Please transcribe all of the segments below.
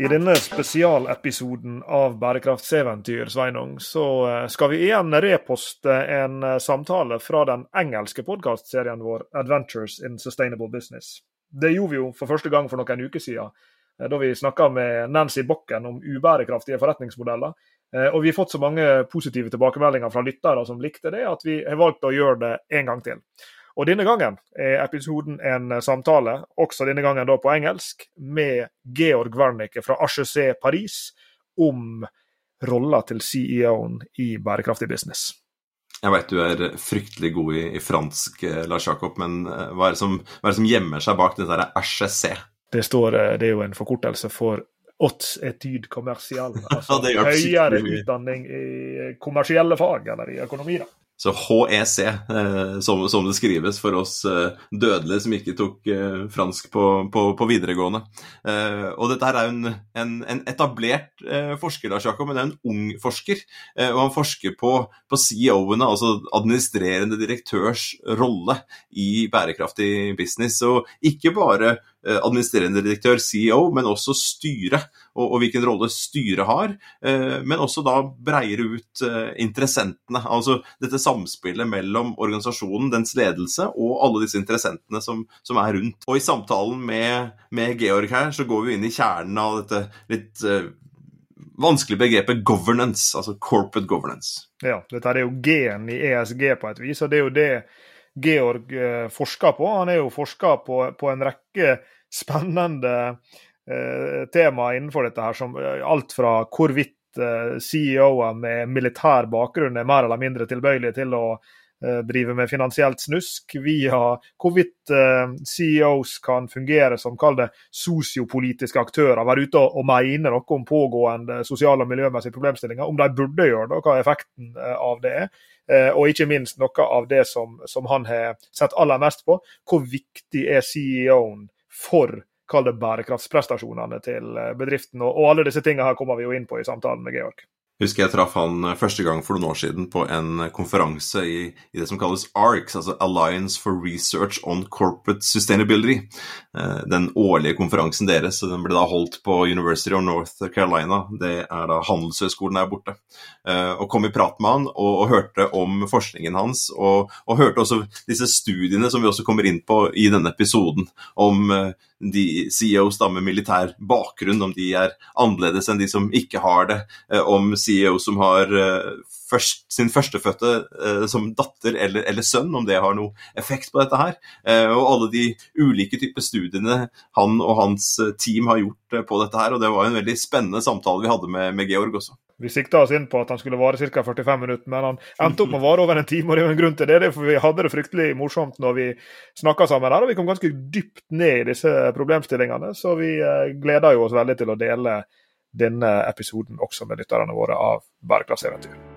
I denne spesialepisoden av Bærekraftseventyr Sveinung, så eh, skal vi igjen reposte en eh, samtale fra den engelske podkastserien vår Adventures in Sustainable Business. Det gjorde vi jo for første gang for noen uker siden, eh, da vi snakka med Nancy Bokken om ubærekraftige forretningsmodeller. Og vi har fått så mange positive tilbakemeldinger fra lyttere som likte det, at vi har valgt å gjøre det en gang til. Og denne gangen er episoden en samtale, også denne gangen da på engelsk, med Georg Wernicke fra HEC Paris om rolla til CEO-en i bærekraftig business. Jeg veit du er fryktelig god i, i fransk, eh, Lars Jakob, men eh, hva er, som, hva er, det som, gjemmer seg bak dette HEC? Det, står, eh, det er jo en forkortelse for Haute étude commerciale, altså høyere utdanning i kommersielle fag eller i økonomi. da. Så HEC, eh, som, som, det skrives for oss eh, dødelige som ikke tok eh, fransk på, på, på videregående. Og dette her er jo en, en, en etablert forsker, Lars Jakob, men det er en ung forsker. Og han forsker på, på CEO-ene, altså administrerende direktørs rolle i bærekraftig business. Og ikke bare administrerende direktør, CEO, men også styret, og, og, hvilken rolle styret har. Eh, men også da breiere ut eh, interessentene. Altså dette samspillet mellom organisasjonen, dens ledelse, og alle disse interessentene som, som er rundt. Og i samtalen med, med, Georg her, så går vi inn i kjernen av dette litt vanskelige begrepet governance, altså corporate governance. Ja, dette er jo G-en i ESG på et vis, og det er jo det Georg eh, forsker på. Han er jo forsker på, på en rekke spennende eh, tema innenfor dette, her, som eh, alt fra hvorvidt eh, CEO-er med militær bakgrunn er mer eller mindre tilbøyelige til å eh, drive med finansielt snusk, via hvorvidt eh, CEOs kan fungere som kall sosiopolitiske aktører, være ute og, og mene noe om pågående sosiale og miljømessige problemstillinger, om de burde gjøre det, og hva effekten av det er. Eh, og ikke minst noe av det som, som han har sett aller mest på. Hvor viktig er CEO-en for kall det bærekraftsprestasjonene til eh, bedriften? Og, alle disse tingene her kommer vi jo inn på i samtalen med Georg husker jeg traff han eh, første gang for noen år siden på en konferanse i, i det som kalles ARCS, altså Alliance for Research on Corporate Sustainability. Eh, den årlige konferansen deres, den ble da holdt på University of North Carolina. Det er da Handelshøyskolen der borte. Eh, og kom i prat med han og, og hørte om forskningen hans, og, og, hørte også disse studiene som vi også kommer inn på i denne episoden, om de CEOs da med militær bakgrunn, om de er annerledes enn de som ikke har det, om CEO som har uh, først, sin førstefødte eh, som datter eller, eller, sønn, om det har noe effekt på dette her. Eh, og alle de ulike typer studiene han og hans team har gjort på dette her. Og det var en veldig spennende samtale vi hadde med, med Georg også. Vi sikta oss inn på at han skulle vare ca. 45 minutter, men han endte opp med å vare over en time. og Det er en grunn til det, for vi hadde det fryktelig morsomt når vi snakka sammen her. Og vi kom ganske dypt ned i disse problemstillingene, så vi gleder jo oss veldig til å dele denne episoden også med lytterne våre av Bærekraftseventyr.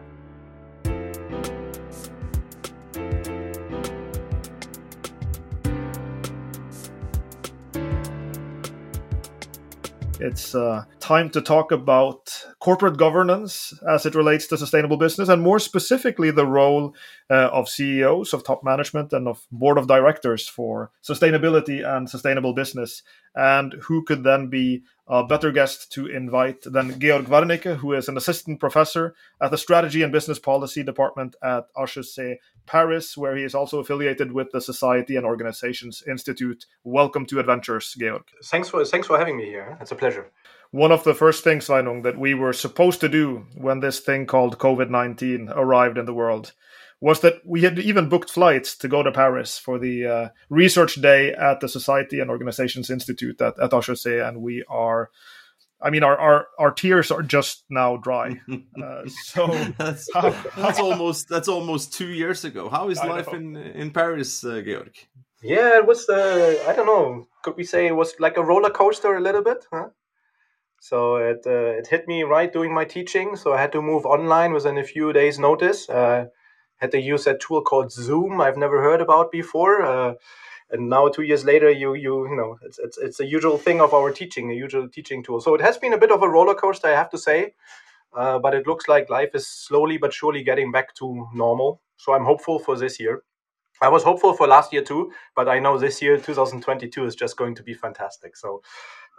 It's uh, time to talk about corporate governance as it relates to sustainable business, and more specifically, the role uh, of CEOs, of top management, and of board of directors for sustainability and sustainable business, and who could then be a better guest to invite than Georg Wernicke, who is an assistant professor at the Strategy and Business Policy Department at HEC Paris, where he is also affiliated with the Society and Organizations Institute. Welcome to Adventures, Georg. Thanks for thanks for having me here. It's a pleasure. One of the first things, Sveinung, that we were supposed to do when this thing called COVID 19 arrived in the world was that we had even booked flights to go to Paris for the uh, research day at the Society and Organizations Institute at, at HEC, and we are. I mean, our, our, our tears are just now dry. Uh, so that's, how, that's almost that's almost two years ago. How is I life know. in in Paris, uh, Georg? Yeah, it was. Uh, I don't know. Could we say it was like a roller coaster a little bit? Huh? So it uh, it hit me right doing my teaching. So I had to move online within a few days' notice. Had to use that tool called Zoom. I've never heard about before. Uh, and now two years later, you you you know it's it's it's a usual thing of our teaching, a usual teaching tool. So it has been a bit of a roller coaster, I have to say. Uh, but it looks like life is slowly but surely getting back to normal. So I'm hopeful for this year. I was hopeful for last year too, but I know this year, 2022, is just going to be fantastic. So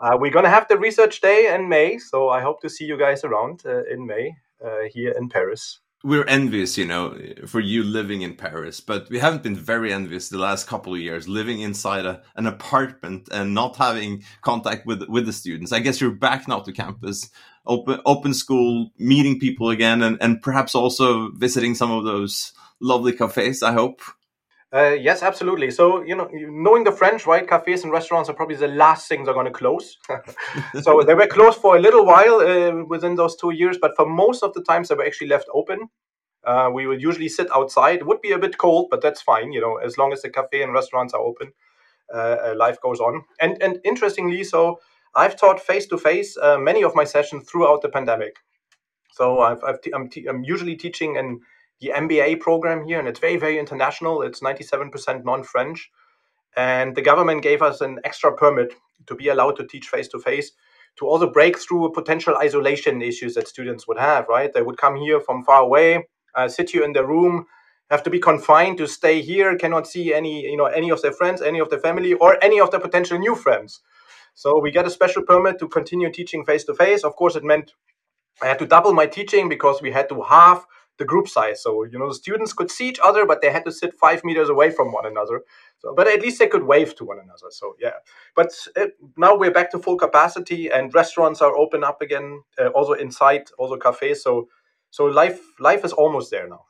uh, we're going to have the research day in May. So I hope to see you guys around uh, in May uh, here in Paris we're envious, you know, for you living in Paris, but we haven't been very envious the last couple of years living inside a, an apartment and not having contact with with the students. I guess you're back now to campus, open open school, meeting people again, and, and perhaps also visiting some of those lovely cafes. I hope. Uh, yes, absolutely. So you know, knowing the French, right? Cafes and restaurants are probably the last things are going to close. so they were closed for a little while uh, within those two years, but for most of the times they were actually left open. Uh, we would usually sit outside. It would be a bit cold, but that's fine. You know, as long as the cafe and restaurants are open, uh, uh, life goes on. And and interestingly, so I've taught face to face many of my sessions throughout the pandemic. So I've, t- I'm usually teaching in the MBA program here, and it's very very international. It's 97% non-French, and the government gave us an extra permit to be allowed to teach face to face to also break through potential isolation issues that students would have. Right, they would come here from far away uh, sit you in the room have to be confined to stay here cannot see any you know any of their friends any of their family or any of their potential new friends so we get a special permit to continue teaching face to face of course it meant i had to double my teaching because we had to halve the group size so you know the students could see each other but they had to sit five meters away from one another so but at least they could wave to one another so yeah but uh, now we're back to full capacity and restaurants are open up again uh, also inside also cafes so so life life is almost there now.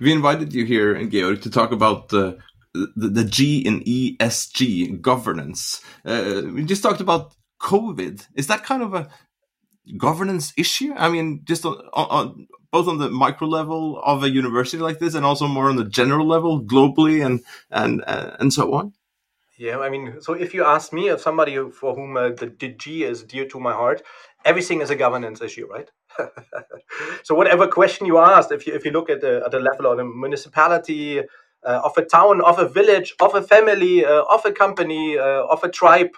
We invited you here, Georg, to talk about the the, the G in ESG governance. Uh, we just talked about COVID. Is that kind of a governance issue? I mean, just on, on, both on the micro level of a university like this, and also more on the general level globally, and and uh, and so on. Yeah, I mean, so if you ask me, if somebody for whom uh, the, the G is dear to my heart, everything is a governance issue, right? so whatever question you asked, if you if you look at the at the level of a municipality, uh, of a town, of a village, of a family, uh, of a company, uh, of a tribe,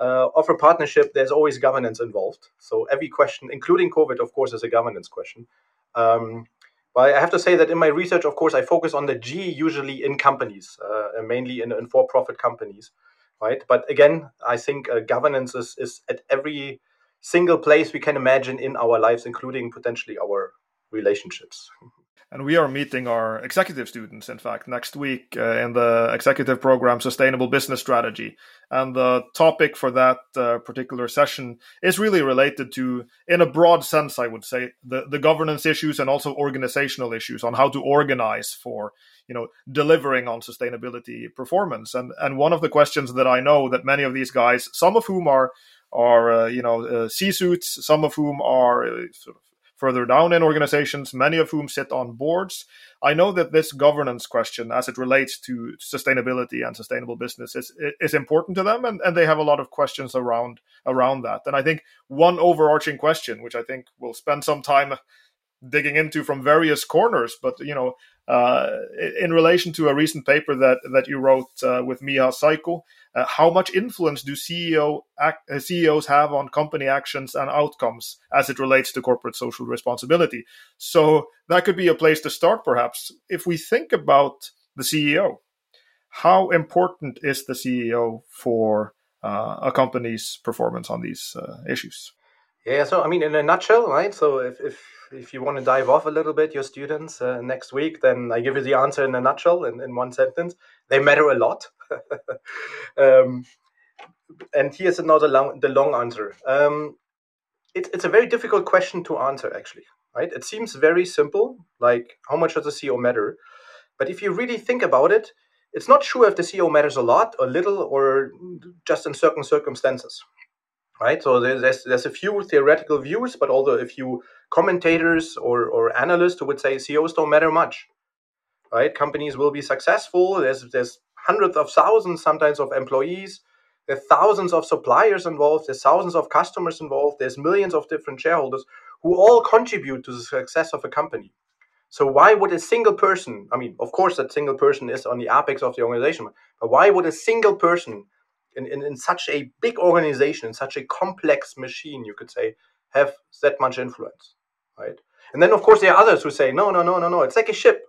uh, of a partnership, there's always governance involved. So every question, including COVID, of course, is a governance question. Um, but I have to say that in my research, of course, I focus on the G usually in companies, uh, mainly in, in for-profit companies, right? But again, I think uh, governance is, is at every single place we can imagine in our lives, including potentially our relationships. And we are meeting our executive students, in fact, next week uh, in the executive program Sustainable Business Strategy. And the topic for that uh, particular session is really related to, in a broad sense, I would say, the, the governance issues and also organizational issues on how to organize for you know delivering on sustainability performance and and one of the questions that i know that many of these guys some of whom are are uh, you know uh, C-suites, some of whom are uh, sort of further down in organizations, many of whom sit on boards. I know that this governance question, as it relates to sustainability and sustainable business, is, is important to them, and, and they have a lot of questions around around that. And I think one overarching question, which I think we'll spend some time digging into from various corners, but you know, uh, in relation to a recent paper that that you wrote uh, with Miha Sajko, uh, how much influence do CEO act, uh, CEOs have on company actions and outcomes as it relates to corporate social responsibility? So that could be a place to start, perhaps. If we think about the CEO, how important is the CEO for uh, a company's performance on these issues? Yeah, so I mean, in a nutshell, right? So if, if if you want to dive off a little bit, your students uh, next week, then I give you the answer in a nutshell, in, in one sentence. They matter a lot. um, and here's another long, the long answer. Um, it, it's a very difficult question to answer, actually. Right? It seems very simple, like how much does the CEO matter? But if you really think about it, it's not sure if the CEO matters a lot, a little, or just in certain circumstances right? So there's there's a few theoretical views, but also a few commentators or, or analysts who would say CEOs don't matter much, right? Companies will be successful. There's there's hundreds of thousands sometimes of employees. There's thousands of suppliers involved. There's thousands of customers involved. There's millions of different shareholders. who all contribute to the success of a company. So why would a single person, I mean, of course that single person is on the apex of the organization, but why would a single person in, in, in such a big organization, in such a complex machine, you could say, have that much influence, right? And then of course there are others who say, no, no, no, no, no, it's like a ship.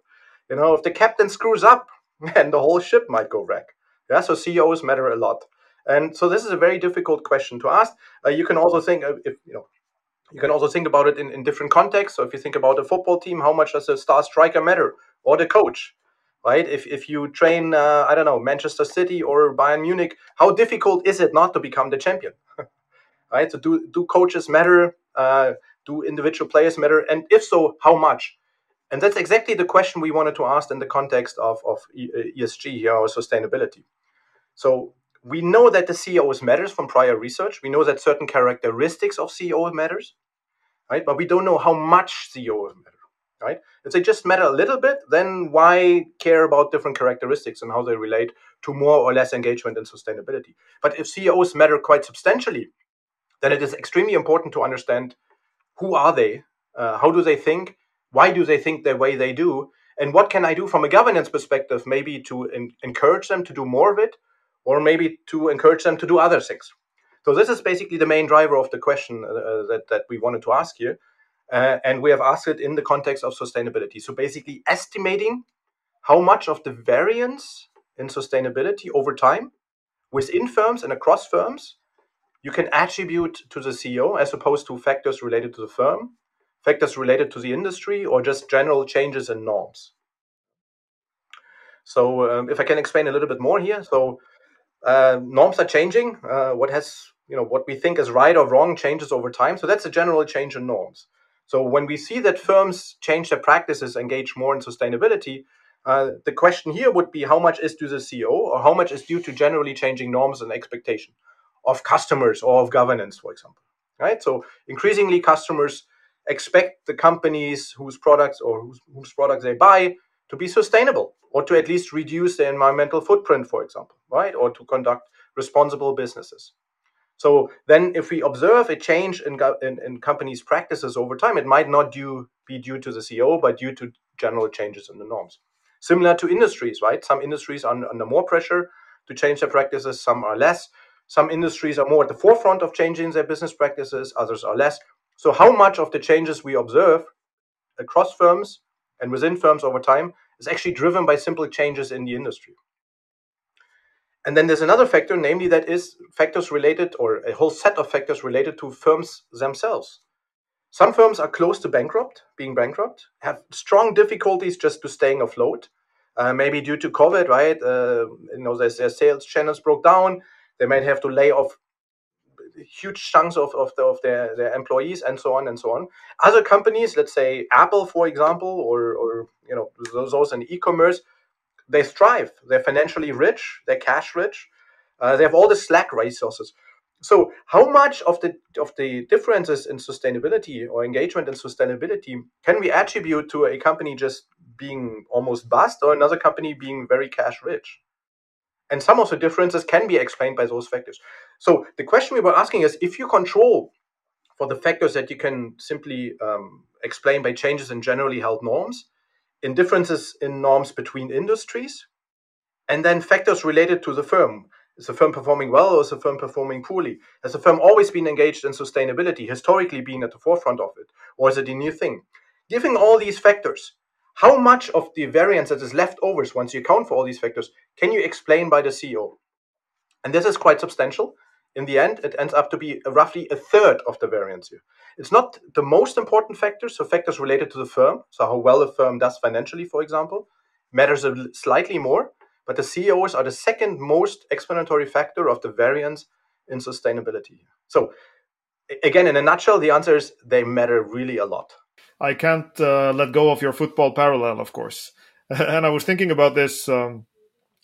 You know, if the captain screws up, and the whole ship might go wreck. Yeah, so CEOs matter a lot. And so this is a very difficult question to ask. Uh, you can also think if you know you can also think about it in, in different contexts. So if you think about a football team, how much does a star striker matter or the coach? Right? If, if you train, uh, I don't know, Manchester City or Bayern Munich, how difficult is it not to become the champion? right? So do, do coaches matter? Uh, do individual players matter? And if so, how much? And that's exactly the question we wanted to ask in the context of, of ESG here, or sustainability. So we know that the CEOs matters from prior research. We know that certain characteristics of CEO matters, right? But we don't know how much CEOs matter, right? If they just matter a little bit, then why care about different characteristics and how they relate to more or less engagement and sustainability? But if CEOs matter quite substantially, then it is extremely important to understand who are they, uh, how do they think, why do they think the way they do, and what can I do from a governance perspective, maybe to in- encourage them to do more of it, or maybe to encourage them to do other things. So this is basically the main driver of the question uh, uh, that, that we wanted to ask here. Uh, and we have asked it in the context of sustainability. So basically estimating how much of the variance in sustainability over time within firms and across firms you can attribute to the CEO as opposed to factors related to the firm, factors related to the industry, or just general changes in norms. So um, if I can explain a little bit more here. So uh, norms are changing. Uh, what has you know what we think is right or wrong changes over time. So that's a general change in norms. So when we see that firms change their practices, engage more in sustainability, uh, the question here would be how much is due to the CEO or how much is due to generally changing norms and expectation of customers or of governance, for example. Right. So increasingly, customers expect the companies whose products or whose, whose products they buy to be sustainable or to at least reduce their environmental footprint, for example, right? Or to conduct responsible businesses. So then, if we observe a change in, in, in companies' practices over time, it might not due, be due to the CEO, but due to general changes in the norms. Similar to industries, right? Some industries are under more pressure to change their practices, some are less. Some industries are more at the forefront of changing their business practices, others are less. So, how much of the changes we observe across firms and within firms over time is actually driven by simple changes in the industry. And then there's another factor, namely that is factors related, or a whole set of factors related to firms themselves. Some firms are close to bankrupt, being bankrupt, have strong difficulties just to staying afloat. Uh, maybe due to COVID, right? Uh, you know, their, their sales channels broke down. They might have to lay off huge chunks of, of, the, of their, their employees and so on and so on. Other companies, let's say Apple, for example, or, or you know those, in e-commerce, they strive. They're financially rich. They're cash rich. Uh, they have all the Slack resources. So, how much of the of the differences in sustainability or engagement in sustainability can we attribute to a company just being almost bust or another company being very cash rich? And some of the differences can be explained by those factors. So the question we were asking is if you control for the factors that you can simply um, explain by changes in generally held norms, in differences in norms between industries, and then factors related to the firm. Is the firm performing well or is the firm performing poorly? Has the firm always been engaged in sustainability, historically being at the forefront of it? Or is it a new thing? Given all these factors, how much of the variance that is leftovers once you account for all these factors can you explain by the CEO? And this is quite substantial. In the end, it ends up to be roughly a third of the variance here. It's not the most important factors, so factors related to the firm, so how well the firm does financially, for example, matters slightly more, but the CEOs are the second most explanatory factor of the variance in sustainability. So, again, in a nutshell, the answer is they matter really a lot. I can't uh, let go of your football parallel, of course. and I was thinking about this. Um,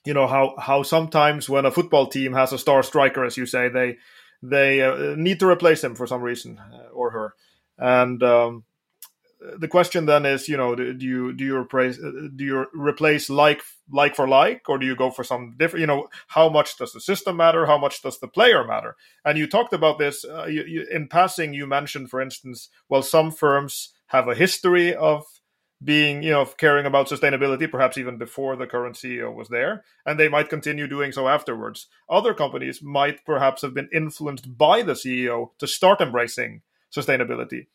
you know how how sometimes when a football team has a star striker, as you say, they they uh, need to replace him for some reason uh, or her, and um, the question then is, you know, do you do you replace do you replace like like for like, or do you go for some different? You know, how much does the system matter? How much does the player matter? And you talked about this uh, you, you, in passing. You mentioned, for instance, well, some firms have a history of being, you know, caring about sustainability, perhaps even before the current CEO was there, and they might continue doing so afterwards. Other companies might perhaps have been influenced by the CEO to start embracing sustainability.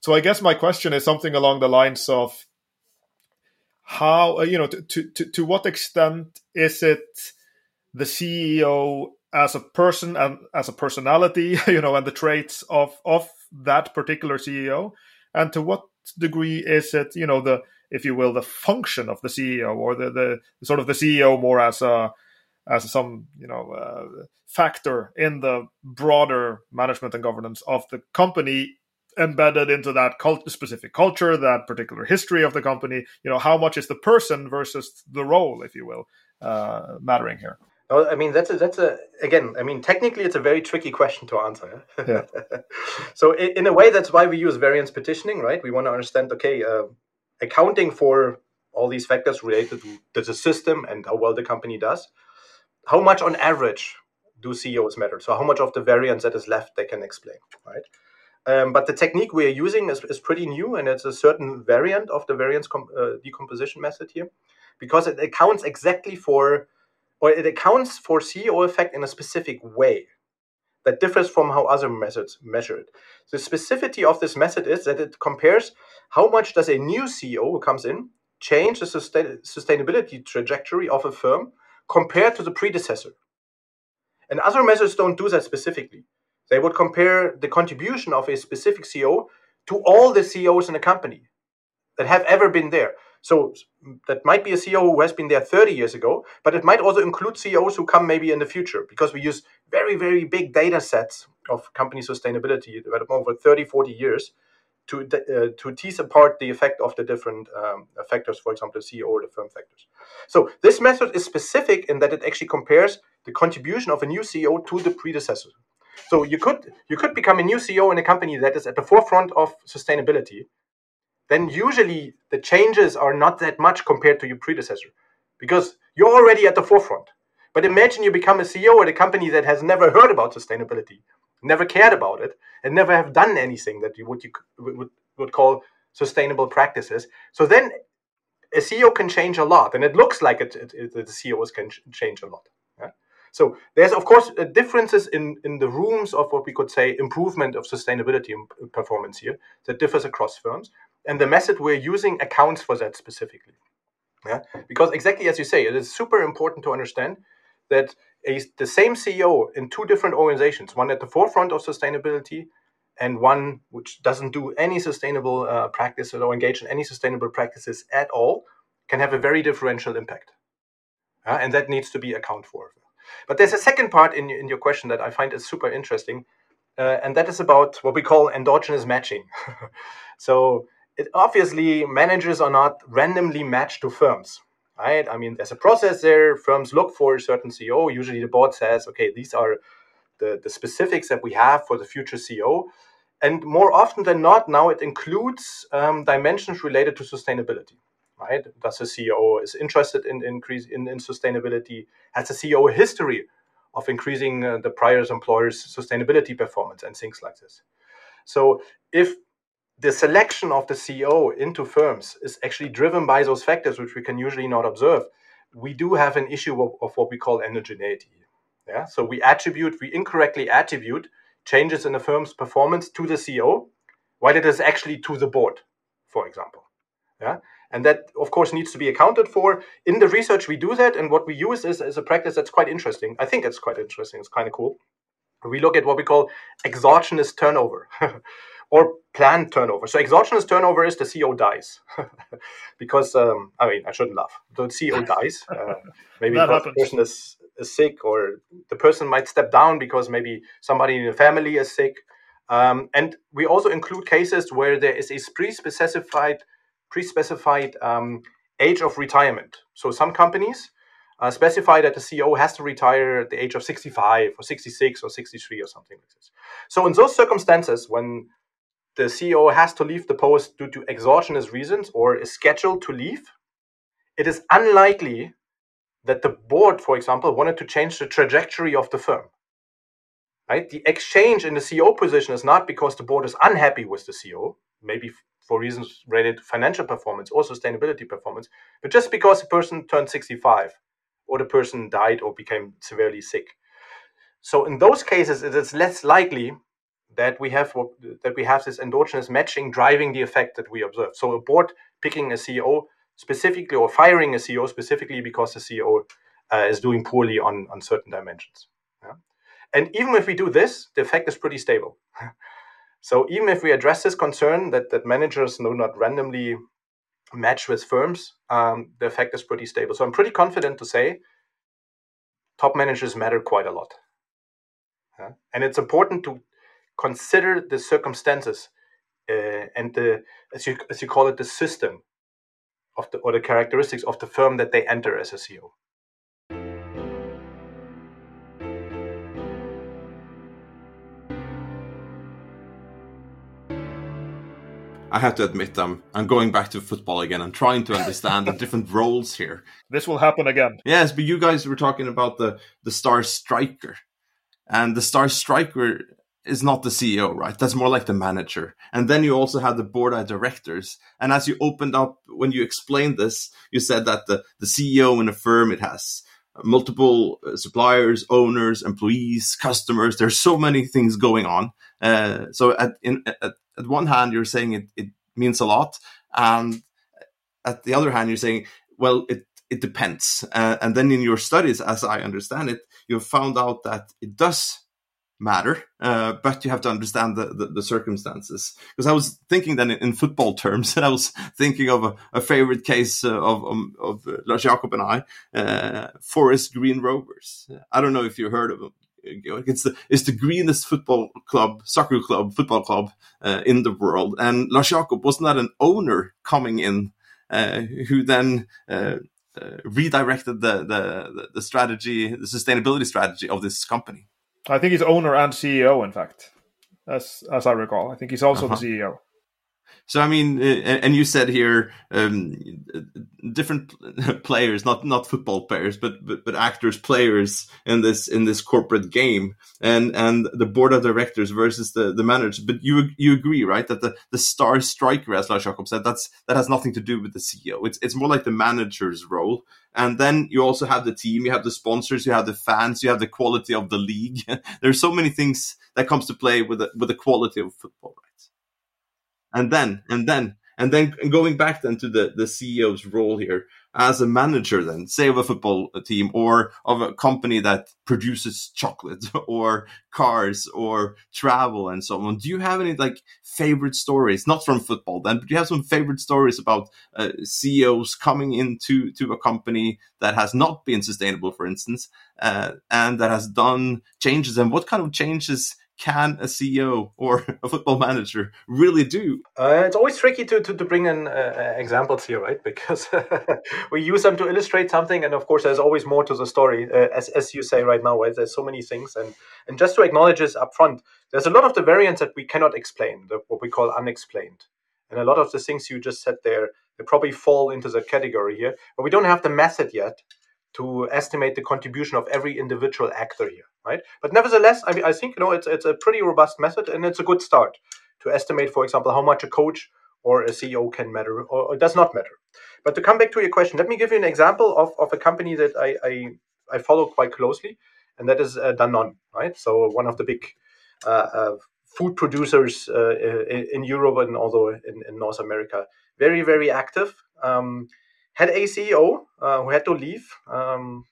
So I guess my question is something along the lines of how uh, you know to, to to what extent is it the CEO as a person and as a personality, you know, and the traits of of that particular CEO, and to what degree is it, you know, the if you will, the function of the CEO or the the sort of the CEO more as a as some you know uh, factor in the broader management and governance of the company embedded into that cult- specific culture, that particular history of the company. You know, how much is the person versus the role, if you will, uh, mattering here? Well, I mean, that's a, that's a again. I mean, technically, it's a very tricky question to answer. Yeah. so, in, a way, that's why we use variance partitioning, right? We want to understand, okay, uh, accounting for all these factors related to the system and how well the company does. How much, on average, do CEOs matter? So, how much of the variance that is left they can explain, right? Um, but the technique we are using is, is pretty new, and it's a certain variant of the variance uh, decomposition method here, because it accounts exactly for, or it accounts for CEO effect in a specific way that differs from how other methods measure it. The specificity of this method is that it compares how much does a new CEO who comes in change the sustain- sustainability trajectory of a firm compared to the predecessor. And other methods don't do that specifically. They would compare the contribution of a specific CEO to all the CEOs in a company that have ever been there. So that might be a CEO who has been there 30 years ago, but it might also include CEOs who come maybe in the future because we use very, very big data sets of company sustainability developed over 30, 40 years to, uh, to tease apart the effect of the different um, factors, for example, the CEO or the firm factors. So this method is specific in that it actually compares the contribution of a new CEO to the predecessor. So you could you could become a new CEO in a company that is at the forefront of sustainability. Then usually the changes are not that much compared to your predecessor because you're already at the forefront. But imagine you become a CEO at a company that has never heard about sustainability, never cared about it, and never have done anything that you would you would, would call sustainable practices. So then a CEO can change a lot, and it looks like it, it, it the CEOs can change a lot. So there's of course uh, differences in, in the rooms of what we could say improvement of sustainability performance here that differs across firms. And the method we're using accounts for that specifically. Yeah? Because exactly as you say, it is super important to understand that a, the same CEO in two different organizations, one at the forefront of sustainability and one which doesn't do any sustainable uh, practices or engage in any sustainable practices at all, can have a very differential impact. Uh, and that needs to be accounted for. But there's a second part in, in your question that I find is super interesting, uh, and that is about what we call endogenous matching. so it, obviously, managers are not randomly matched to firms, right? I mean, there's a process there. Firms look for a certain CEO. Usually, the board says, okay, these are the, the specifics that we have for the future CEO. And more often than not, now it includes um, dimensions related to sustainability right? Does the CEO is interested in increase in, in sustainability? Has the CEO a history of increasing uh, the prior employer's sustainability performance and things like this? So if the selection of the CEO into firms is actually driven by those factors, which we can usually not observe, we do have an issue of, of what we call endogeneity. Yeah, so we attribute, we incorrectly attribute changes in the firm's performance to the CEO, while it is actually to the board, for example. Yeah, and that, of course, needs to be accounted for. In the research, we do that. And what we use is, is a practice that's quite interesting. I think it's quite interesting. It's kind of cool. We look at what we call exogenous turnover or planned turnover. So, exogenous turnover is the CEO dies. because, um, I mean, I shouldn't laugh. The CEO dies. Uh, maybe the person is, is sick, or the person might step down because maybe somebody in the family is sick. Um, and we also include cases where there is a pre specified pre-specified um, age of retirement. So some companies uh, specify that the CEO has to retire at the age of 65 or 66 or 63 or something like this. So in those circumstances, when the CEO has to leave the post due to exogenous reasons or is scheduled to leave, it is unlikely that the board, for example, wanted to change the trajectory of the firm. Right? The exchange in the CEO position is not because the board is unhappy with the CEO, maybe for reasons related to financial performance or sustainability performance, but just because the person turned 65 or the person died or became severely sick. So in those cases, it is less likely that we have that we have this endogenous matching driving the effect that we observe. So a board picking a CEO specifically or firing a CEO specifically because the CEO uh, is doing poorly on, on certain dimensions. Yeah? And even if we do this, the effect is pretty stable. so even if we address this concern that, that managers do not randomly match with firms, um, the effect is pretty stable. So I'm pretty confident to say top managers matter quite a lot. Yeah? And it's important to consider the circumstances uh, and the, as you, as you call it, the system of the or the characteristics of the firm that they enter as a CEO. I have to admit, I'm I'm going back to football again. I'm trying to understand the different roles here. This will happen again. Yes, but you guys were talking about the the star striker, and the star striker is not the CEO, right? That's more like the manager. And then you also have the board of directors. And as you opened up, when you explained this, you said that the, the CEO in a firm, it has multiple uh, suppliers, owners, employees, customers. There's so many things going on. Uh, so at, in, at, at one hand, you're saying it, it means a lot. And at the other hand, you're saying, well, it, it depends. Uh, and then in your studies, as I understand it, you've found out that it does matter, uh, but you have to understand the, the, the circumstances. Because I was thinking then in, in, football terms, and I was thinking of a, a favorite case uh, of, um, of uh, Lars Jakob and I, uh, Forest Green Rovers. I don't know if you heard of them. It's the it's the greenest football club, soccer club, football club uh, in the world. And Lars Jakob wasn't that an owner coming in, uh, who then redirected the, the the strategy, the sustainability strategy of this company. I think he's owner and CEO, in fact, as as I recall. I think he's also uh-huh. the CEO. So I mean, uh, and you said here um, different players, not not football players, but, but but actors, players in this in this corporate game, and and the board of directors versus the the managers. But you you agree, right, that the the star striker, as Lars Jakob said, that's that has nothing to do with the CEO. It's it's more like the manager's role. And then you also have the team, you have the sponsors, you have the fans, you have the quality of the league. There's so many things that comes to play with the, with the quality of football and then and then and then going back then to the the CEO's role here as a manager then say of a football team or of a company that produces chocolate or cars or travel and so on do you have any like favorite stories? Not from football then but do you have some favorite stories about uh, CEOs coming into to a company that has not been sustainable for instance uh, and that has done changes? And what kind of changes can a CEO or a football manager really do? Uh, it's always tricky to, to, to bring in uh, uh examples here, right? Because we use them to illustrate something, and of course, there's always more to the story, uh, as, as you say right now, right? There's so many things, and and just to acknowledge this up front, there's a lot of the variance that we cannot explain, the, what we call unexplained, and a lot of the things you just said there, they probably fall into that category here, but we don't have the method yet to estimate the contribution of every individual actor here, right? But nevertheless, I mean, I think you know it's it's a pretty robust method and it's a good start to estimate, for example, how much a coach or a CEO can matter or, or does not matter. But to come back to your question, let me give you an example of, of a company that I, I, I follow quite closely, and that is uh, Danone, right? So one of the big uh, uh, food producers uh, in, in, Europe and also in, in, North America. Very, very active. Um, had a CEO uh, who had to leave um,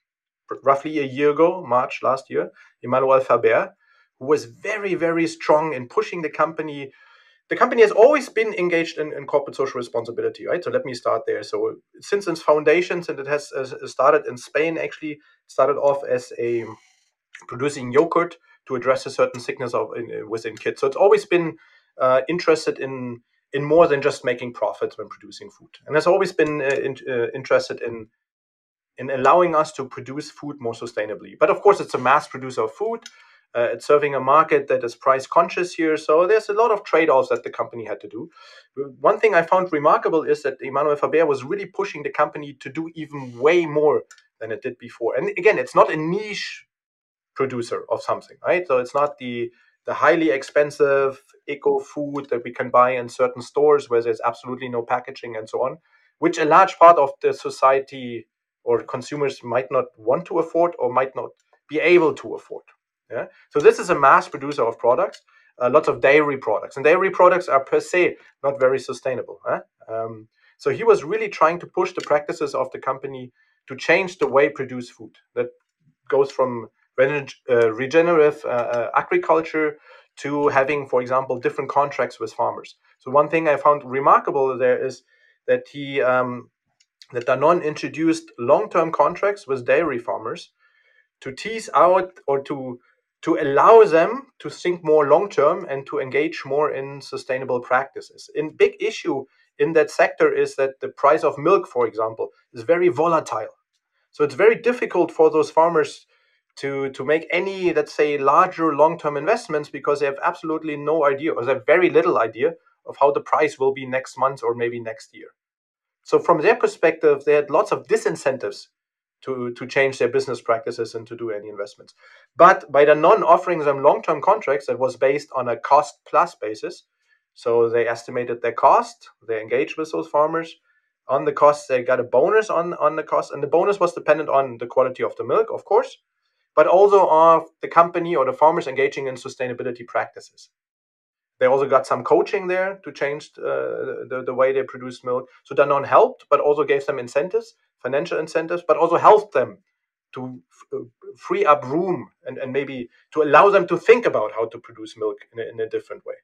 roughly a year ago, March last year, Emmanuel Faber, who was very, very strong in pushing the company. The company has always been engaged in, in corporate social responsibility, right? So let me start there. So since its foundations, and it has started in Spain, actually started off as a producing yogurt to address a certain sickness of in, within kids. So it's always been uh, interested in in more than just making profits when producing food, and has always been uh, in, uh, interested in in allowing us to produce food more sustainably. But of course, it's a mass producer of food. Uh, it's serving a market that is price conscious here. So there's a lot of trade offs that the company had to do. One thing I found remarkable is that Emmanuel Faber was really pushing the company to do even way more than it did before. And again, it's not a niche producer of something, right? So it's not the the highly expensive eco food that we can buy in certain stores where there's absolutely no packaging and so on, which a large part of the society or consumers might not want to afford or might not be able to afford. Yeah. So this is a mass producer of products, uh, lots of dairy products, and dairy products are per se not very sustainable. Huh? Um, so he was really trying to push the practices of the company to change the way produce food. That goes from regenerative uh, uh, agriculture to having, for example, different contracts with farmers. So one thing I found remarkable there is that he um, that Danone introduced long-term contracts with dairy farmers to tease out or to to allow them to think more long term and to engage more in sustainable practices. In big issue in that sector is that the price of milk, for example, is very volatile. So it's very difficult for those farmers to to make any, let's say, larger long term investments because they have absolutely no idea or they have very little idea of how the price will be next month or maybe next year. So from their perspective, they had lots of disincentives to, to change their business practices and to do any investments. But by Danone offering them long term contracts that was based on a cost plus basis, so they estimated their cost, they engaged with those farmers. On the cost, they got a bonus on, on the cost, and the bonus was dependent on the quality of the milk, of course, but also of the company or the farmers engaging in sustainability practices. They also got some coaching there to change uh, the, the way they produce milk. So Danone helped, but also gave them incentives financial incentives, but also helped them to f- uh, free up room and, and maybe to allow them to think about how to produce milk in a, in a different way,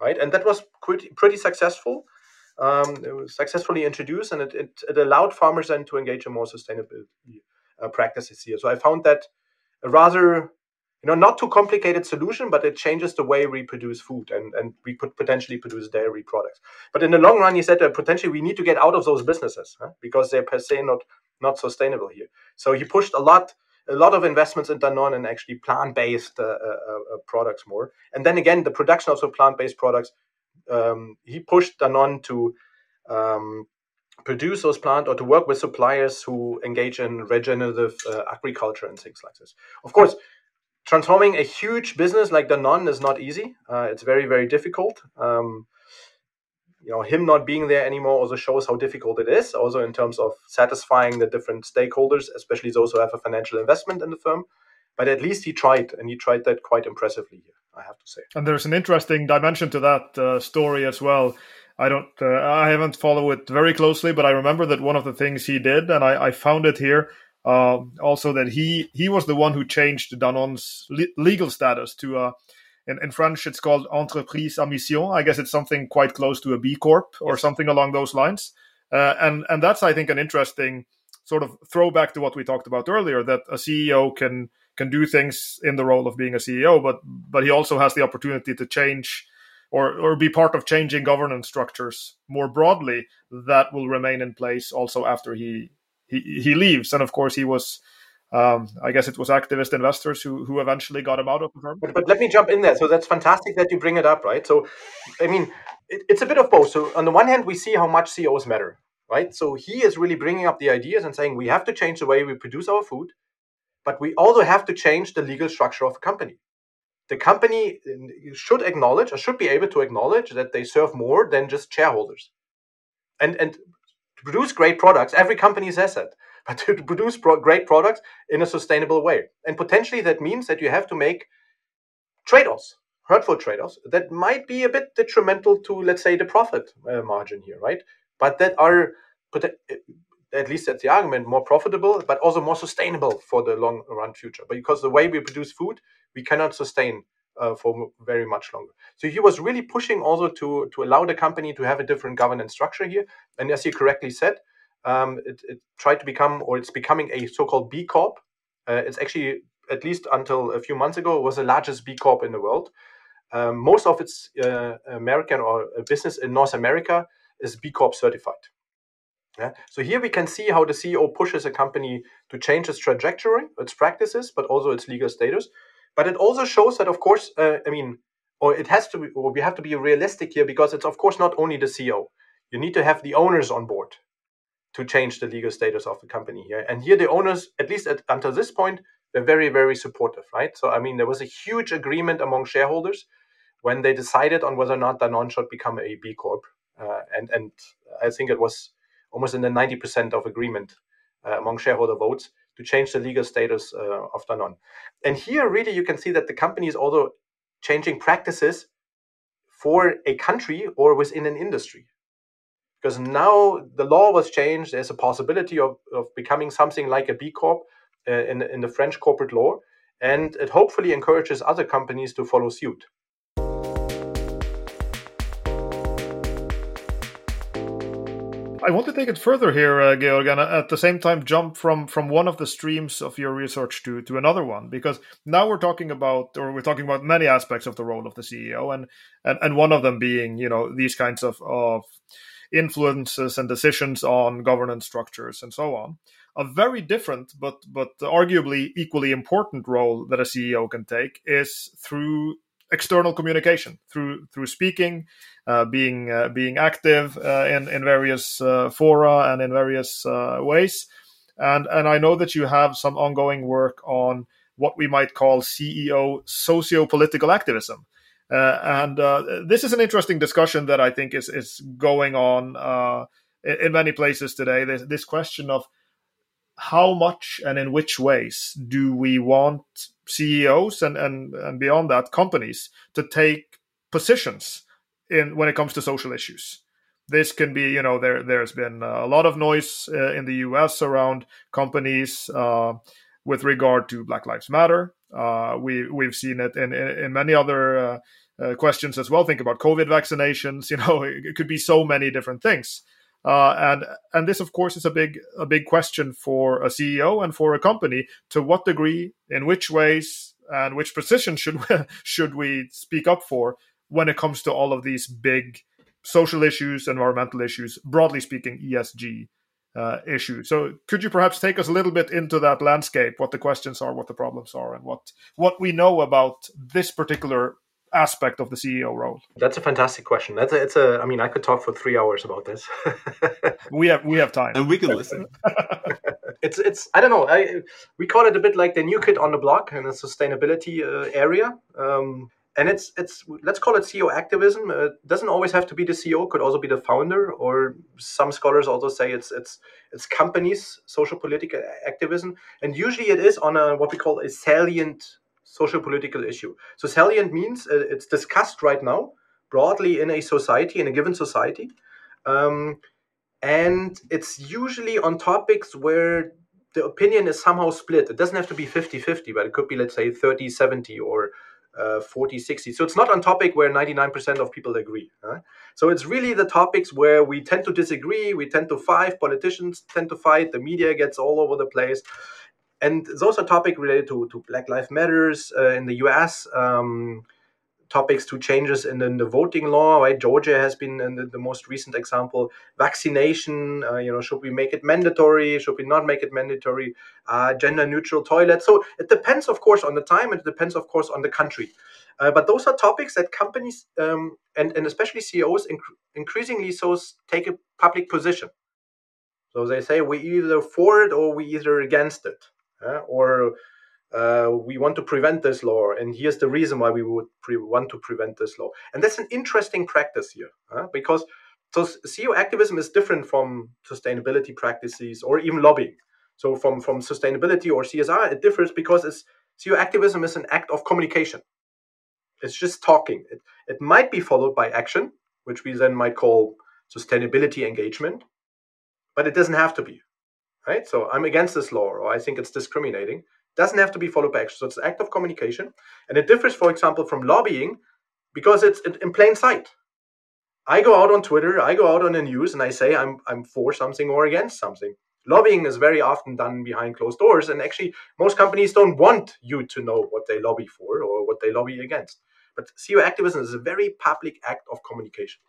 right? And that was pretty pretty successful. Um, it was successfully introduced, and it, it, it, allowed farmers then to engage in more sustainable uh, practices here. So I found that a rather you know not too complicated solution but it changes the way we produce food and and we could potentially produce dairy products but in the long run he said that potentially we need to get out of those businesses huh? because they're per se not not sustainable here so he pushed a lot a lot of investments in Danone and actually plant-based uh, uh, uh, products more and then again the production of plant-based products um, he pushed Danone to um, produce those plants or to work with suppliers who engage in regenerative uh, agriculture and things like this of course transforming a huge business like Danone is not easy. Uh, it's very, very difficult. Um, you know, him not being there anymore also shows how difficult it is, also in terms of satisfying the different stakeholders, especially those who have a financial investment in the firm. But at least he tried, and he tried that quite impressively here, I have to say. And there's an interesting dimension to that uh, story as well. I don't, uh, I haven't followed it very closely, but I remember that one of the things he did, and I, I found it here, uh, also, that he he was the one who changed Danone's le- legal status to uh, in, in, French it's called entreprise à mission. I guess it's something quite close to a B Corp or something along those lines. Uh, and and that's I think an interesting sort of throwback to what we talked about earlier that a CEO can can do things in the role of being a CEO, but but he also has the opportunity to change or or be part of changing governance structures more broadly that will remain in place also after he he he leaves, and of course he was. Um, I guess it was activist investors who who eventually got him out of the firm. But, but let me jump in there. So that's fantastic that you bring it up, right? So, I mean, it, it's a bit of both. So on the one hand, we see how much CEOs matter, right? So he is really bringing up the ideas and saying we have to change the way we produce our food, but we also have to change the legal structure of a company. The company uh, should acknowledge or should be able to acknowledge that they serve more than just shareholders. And and to produce great products, every company says that, but to produce pro- great products in a sustainable way. And potentially that means that you have to make trade offs, hurtful trade offs that might be a bit detrimental to, let's say, the profit uh, margin here, right? But that are, at least that's the argument, more profitable, but also more sustainable for the long run future. Because the way we produce food, we cannot sustain uh, for very much longer. So he was really pushing also to to allow the company to have a different governance structure here. And as you correctly said, um, it, it, tried to become or it's becoming a so-called B Corp. Uh, it's actually at least until a few months ago was the largest B Corp in the world. Um, most of its uh, American or business in North America is B Corp certified. Yeah. So here we can see how the CEO pushes a company to change its trajectory, its practices, but also its legal status. but it also shows that, of course, uh, I mean, or it has to be, or we have to be realistic here because it's, of course, not only the CEO. You need to have the owners on board to change the legal status of the company here. And here, the owners, at least at, until this point, they're very, very supportive, right? So, I mean, there was a huge agreement among shareholders when they decided on whether or not Danone should become a B Corp. Uh, and, and I think it was almost in the 90% of agreement uh, among shareholder votes to change the legal status uh, of Danone. And here, really, you can see that the company is also changing practices for a country or within an industry. Because now the law was changed, there's a possibility of, of becoming something like a B Corp uh, in, in the French corporate law, and it hopefully encourages other companies to follow suit. I want to take it further here, uh, Georg, and at the same time jump from from one of the streams of your research to to another one, because now we're talking about, or we're talking about many aspects of the role of the CEO, and and, and one of them being, you know, these kinds of of influences and decisions on governance structures and so on. A very different, but but arguably equally important role that a CEO can take is through external communication through through speaking, uh, being uh, being active uh, in in various uh, fora and in various uh, ways, and and I know that you have some ongoing work on what we might call CEO socio-political activism. Uh, and this is an interesting discussion that I think is is going on in, in, many places today. This, this question of how much and in which ways do we want CEOs and, and, and beyond that companies to take positions in when it comes to social issues? This can be, you know, there there's been a lot of noise uh, in the U.S. around companies uh, with regard to Black Lives Matter. Uh, we we've seen it in in, in many other uh, uh, questions as well. Think about COVID vaccinations. You know, it could be so many different things. Uh, and and this, of course, is a big a big question for a CEO and for a company. To what degree, in which ways, and which positions should we, should we speak up for when it comes to all of these big social issues, environmental issues, broadly speaking, ESG uh, issues. So, could you perhaps take us a little bit into that landscape? What the questions are, what the problems are, and what what we know about this particular aspect of the CEO role? That's a fantastic question. That's a, it's a. I mean, I could talk for three hours about this. we have we have time, and we can listen. it's it's. I don't know. I we call it a bit like the new kid on the block in the sustainability uh, area. Um, and it's it's let's call it CEO activism. Uh, it doesn't always have to be the CEO; could also be the founder, or some scholars also say it's it's it's companies' social political activism, and usually it is on a what we call a salient social political issue. So salient means uh, it's discussed right now broadly in a society, in a given society. Um, and it's usually on topics where the opinion is somehow split. It doesn't have to be 50 50, but it could be, let's say, 30 70 or uh, 40 60. So it's not on topic where 99% of people agree. Huh? So it's really the topics where we tend to disagree, we tend to fight, politicians tend to fight, the media gets all over the place and those are topics related to, to Black Lives Matters uh, in the US, um, topics to changes in the, in the, voting law. Right, Georgia has been the, the, most recent example. Vaccination, uh, you know, should we make it mandatory? Should we not make it mandatory? Uh, gender neutral toilets. So it depends, of course, on the time, it depends, of course, on the country. Uh, but those are topics that companies um, and, and especially CEOs inc- increasingly so take a public position. So they say we either for it or we either against it uh, or uh, we want to prevent this law, and here's the reason why we would pre- want to prevent this law. And that's an interesting practice here, uh, because so CEO activism is different from sustainability practices or even lobbying. So from from sustainability or CSR, it differs because it's CEO activism is an act of communication. It's just talking. It, it might be followed by action, which we then might call sustainability engagement, but it doesn't have to be right? So I'm against this law, or I think it's discriminating. Doesn't have to be followed by action. So it's an act of communication, and it differs, for example, from lobbying because it's in plain sight. I go out on Twitter, I go out on the news, and I say I'm I'm for something or against something. Lobbying is very often done behind closed doors, and actually, most companies don't want you to know what they lobby for or what they lobby against. But CEO activism is a very public act of communication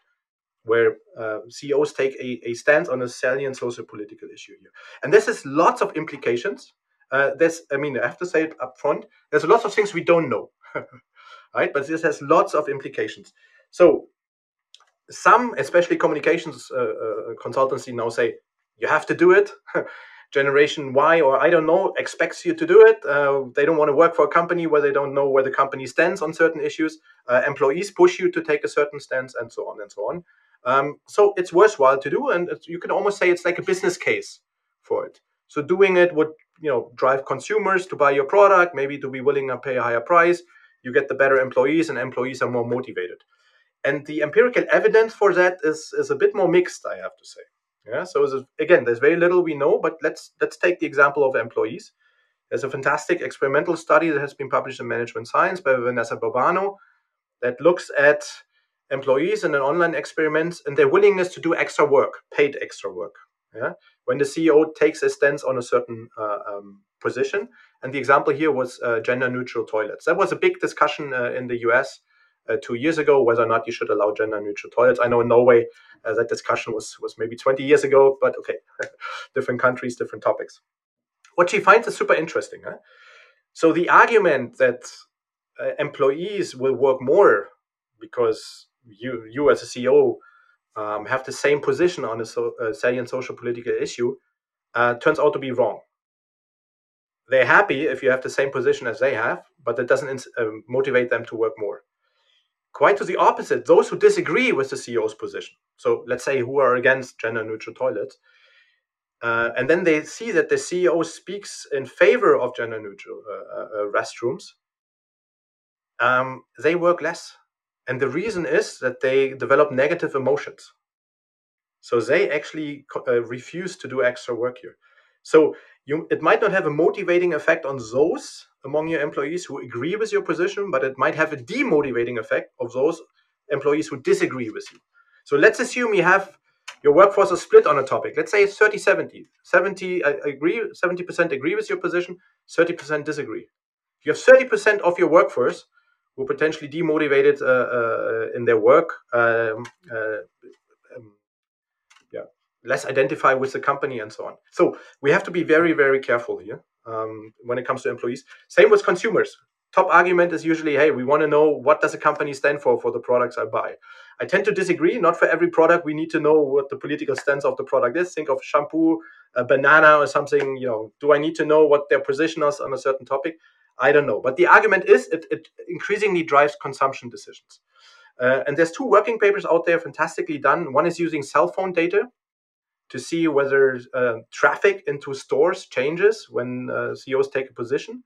where uh, CEOs take a, a stance on a salient social political issue here. And this has lots of implications. uh, there's, I mean, I have to say it up front, there's lots of things we don't know, right? But this has lots of implications. So some, especially communications uh, uh, consultancy, now say you have to do it. Generation Y or I don't know expects you to do it. Uh, they don't want to work for a company where they don't know where the company stands on certain issues. Uh, employees push you to take a certain stance, and so on and so on. Um, so it's worthwhile to do, and you can almost say it's like a business case for it. So doing it would you know drive consumers to buy your product, maybe to be willing to pay a higher price. You get the better employees, and employees are more motivated. And the empirical evidence for that is is a bit more mixed, I have to say. Yeah. So again, there's very little we know, but let's let's take the example of employees. There's a fantastic experimental study that has been published in Management Science by Vanessa Burbano that looks at employees in an online experiment and their willingness to do extra work, paid extra work. Yeah, when the CEO takes a stance on a certain uh, um, position, and the example here was uh, gender-neutral toilets. That was a big discussion uh, in the U.S. Uh, two years ago whether or not you should allow gender-neutral toilets. I know in Norway uh, that discussion was was maybe 20 years ago, but okay, different countries, different topics. What she finds is super interesting. Huh? So the argument that uh, employees will work more because you you as a CEO um, have the same position on a, so, a salient social political issue uh, turns out to be wrong. They're happy if you have the same position as they have, but that doesn't uh, motivate them to work more. Quite to the opposite, those who disagree with the CEO's position, so let's say who are against gender neutral toilets, uh, and then they see that the CEO speaks in favor of gender neutral uh, uh, uh, restrooms, um, they work less. And the reason is that they develop negative emotions. So they actually uh, refuse to do extra work here. So you, it might not have a motivating effect on those among your employees who agree with your position, but it might have a demotivating effect of those employees who disagree with you. So let's assume you have your workforce is split on a topic. Let's say it's 30 70. 70 I agree, 70% agree with your position, 30% disagree. You have 30% of your workforce who potentially demotivated uh, uh, in their work, um, uh, um, yeah, less identify with the company and so on. So we have to be very, very careful here um, when it comes to employees. Same with consumers. Top argument is usually, hey, we want to know what does a company stand for for the products I buy. I tend to disagree. Not for every product we need to know what the political stance of the product is. Think of shampoo, a banana, or something. You know, do I need to know what their position is on a certain topic? I don't know. But the argument is it, it increasingly drives consumption decisions. Uh, and there's two working papers out there, fantastically done. One is using cell phone data to see whether uh, traffic into stores changes when uh, CEOs take a position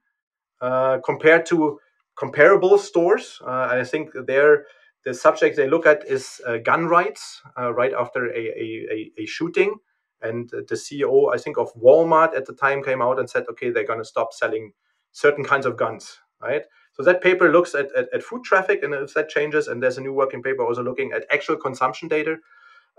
uh, compared to comparable stores. Uh, I think there the subject they look at is uh, gun rights right after a, a, a, shooting. And the CEO, I think, of Walmart at the time came out and said, okay, they're going to stop selling certain kinds of guns, right? So that paper looks at, at, at, food traffic and if that changes, and there's a new working paper also looking at actual consumption data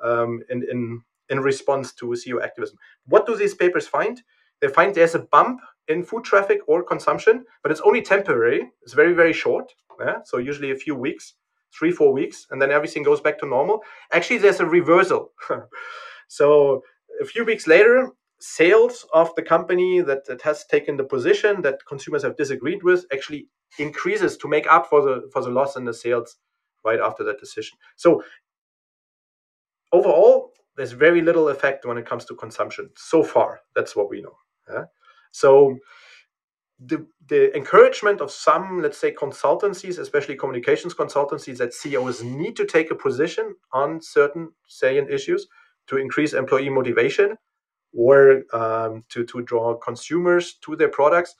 um, in, in, in response to CEO activism. What do these papers find? They find there's a bump in food traffic or consumption, but it's only temporary. It's very, very short. Yeah? So usually a few weeks, three, four weeks, and then everything goes back to normal. Actually, there's a reversal. so a few weeks later, sales of the company that, that has taken the position that consumers have disagreed with actually increases to make up for the for the loss in the sales right after that decision. So overall, there's very little effect when it comes to consumption so far. That's what we know. Yeah? So the, the encouragement of some, let's say, consultancies, especially communications consultancies, that CEOs need to take a position on certain salient issues to increase employee motivation or um, to, to draw consumers to their products,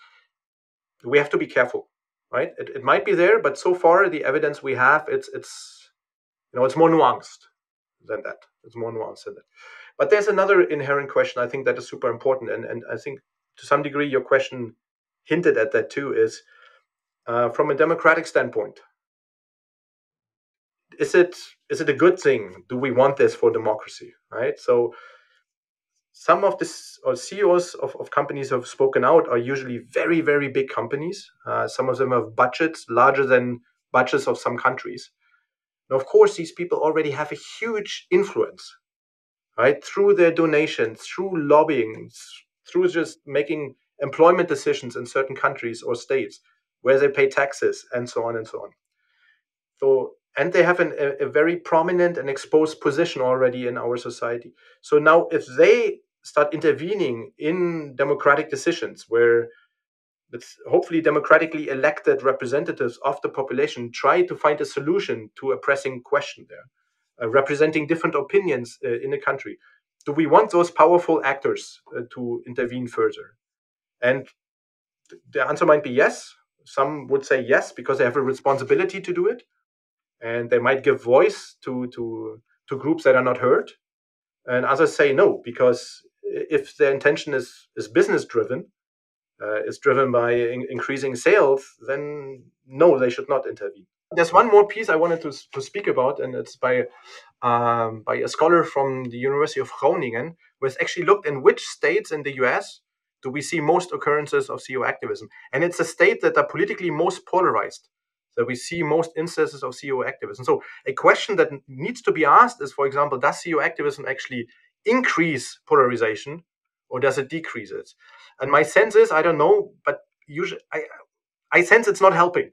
we have to be careful, right? It, it might be there, but so far the evidence we have, it's it's you know it's more nuanced than that. It's more nuanced than that. But there's another inherent question I think that is super important, and and I think to some degree your question hinted at that too. Is uh, from a democratic standpoint, is it is it a good thing? Do we want this for democracy? Right. So some of the or CEOs of, of companies who have spoken out are usually very, very big companies. Uh, some of them have budgets larger than budgets of some countries. Now, of course, these people already have a huge influence, right? Through their donations, through lobbying, through just making employment decisions in certain countries or states, where they pay taxes, and so on and so on. So, and they have an, a, a very prominent and exposed position already in our society. So now, if they start intervening in democratic decisions where hopefully democratically elected representatives of the population try to find a solution to a pressing question there, uh, representing different opinions uh, in a country. Do we want those powerful actors uh, to intervene further? And the answer might be yes. Some would say yes because they have a responsibility to do it, and they might give voice to to to groups that are not heard. And others say no because if their intention is is business driven, uh, is driven by in- increasing sales, then no, they should not intervene. There's one more piece I wanted to, to speak about, and it's by um, by a scholar from the University of Groningen, who has actually looked in which states in the U.S. do we see most occurrences of CEO activism, and it's a state that are politically most polarized. That we see most instances of CEO activism. So a question that needs to be asked is, for example, does CEO activism actually increase polarization or does it decrease it? And my sense is, I don't know, but usually I, I sense it's not helping.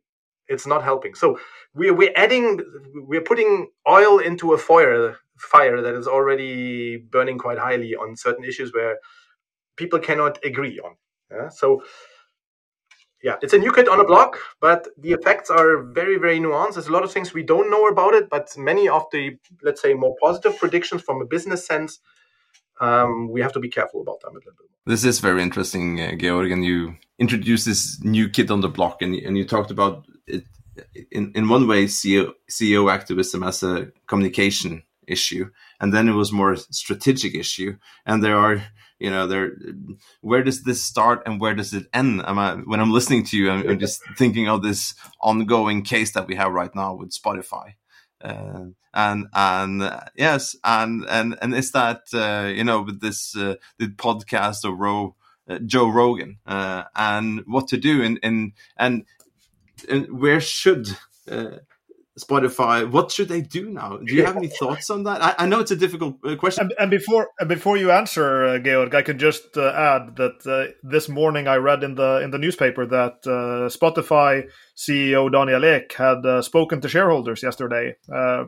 It's not helping. So we're we're adding, we're putting oil into a fire fire that is already burning quite highly on certain issues where people cannot agree on. Yeah? So yeah, it's a new kid on a block, but the effects are very, very nuanced. There's a lot of things we don't know about it, but many of the, let's say, more positive predictions from a business sense um, we have to be careful about them a little bit. This is very interesting, uh, Georg, and you introduced this new kid on the block, and, and you talked about it in, in one way, CEO, CEO activism as a communication issue, and then it was more a strategic issue. And there are, you know, there, where does this start and where does it end? Am I, when I'm listening to you, I'm, I'm just thinking of this ongoing case that we have right now with Spotify. Uh, and and uh, yes, and and and is that uh, you know with this uh, the podcast of Ro, uh, Joe Rogan uh, and what to do and and and, and where should Spotify, what should they do now? Do you have any thoughts on that? I, I know it's a difficult uh, question. And, and, before and before you answer, uh, Georg, I can just uh, add that uh, this morning I read in the in the newspaper that uh, Spotify CEO Daniel Ek had uh, spoken to shareholders yesterday,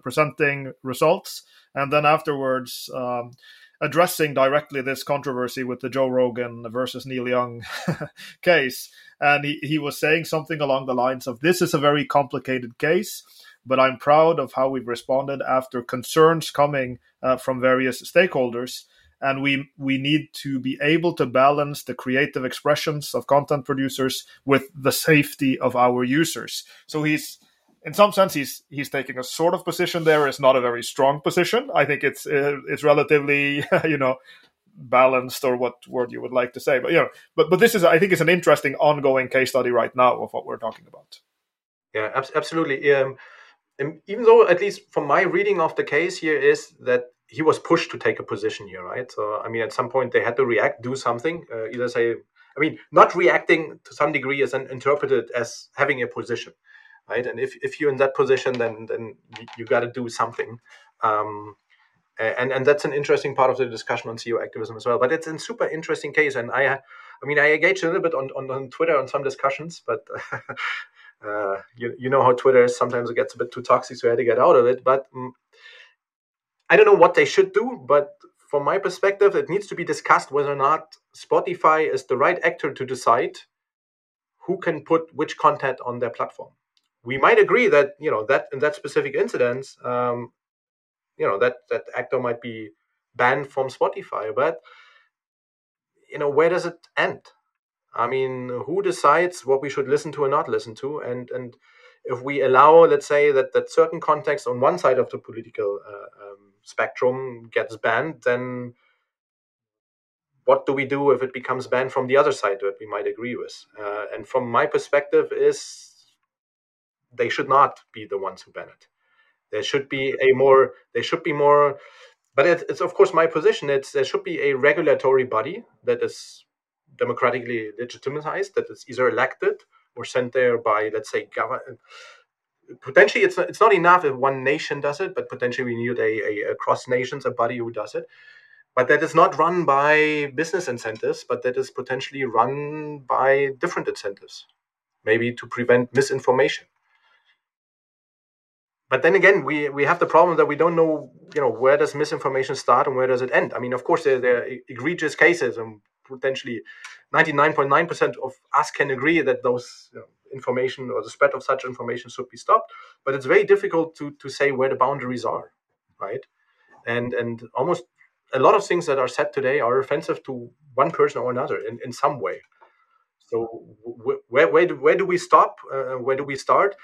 presenting results, and then afterwards. Um, addressing directly this controversy with the Joe Rogan versus Neil Young case. And he, he was saying something along the lines of this is a very complicated case but I'm proud of how we've responded after concerns coming uh, from various stakeholders. And we we need to be able to balance the creative expressions of content producers with the safety of our users. So he's in some sense he's he's taking a sort of position there. It's not a very strong position. I think it's uh, it's relatively you know balanced or what word you would like to say. But you know, but but this is I think it's an interesting ongoing case study right now of what we're talking about. Yeah, absolutely. Um, and even though at least from my reading of the case here is that he was pushed to take a position here right? So i mean at some point they had to react do something uh, either say i mean not reacting to some degree is interpreted as having a position right? And if, if you're in that position then then you got to do something. Um, and and that's an interesting part of the discussion on CEO activism as well. But it's a super interesting case, and I, I mean, I engaged a little bit on on, on Twitter on some discussions, but uh, you, you know how Twitter is. Sometimes it gets a bit too toxic, so I had to get out of it. But um, I don't know what they should do. But from my perspective, it needs to be discussed whether or not Spotify is the right actor to decide who can put which content on their platform. We might agree that you know that in that specific incident, um, you know that that actor might be banned from Spotify, but you know where does it end? I mean, who decides what we should listen to or not listen to? And and if we allow, let's say, that that certain context on one side of the political uh, um, spectrum gets banned, then what do we do if it becomes banned from the other side that we might agree with? Uh, and from my perspective, is they should not be the ones who ban it. There should be a more. There should be more. But it, it's of course my position. It's there should be a regulatory body that is democratically legitimized, that is either elected or sent there by, let's say, government. Potentially, it's not, it's not enough if one nation does it, but potentially we need a, a, a cross nations, a body who does it. but that is not run by business incentives, but that is potentially run by different incentives, maybe to prevent misinformation. But then again, we, we have the problem that we don't know, you know, where does misinformation start and where does it end? I mean, of course, there, there are egregious cases, and potentially 99.9% of us can agree that those you know, information or the spread of such information should be stopped. But it's very difficult to, to say where the boundaries are, right? And and almost a lot of things that are said today are offensive to one person or another in, in some way. So where, where, do, where do we stop? Uh, where do we start?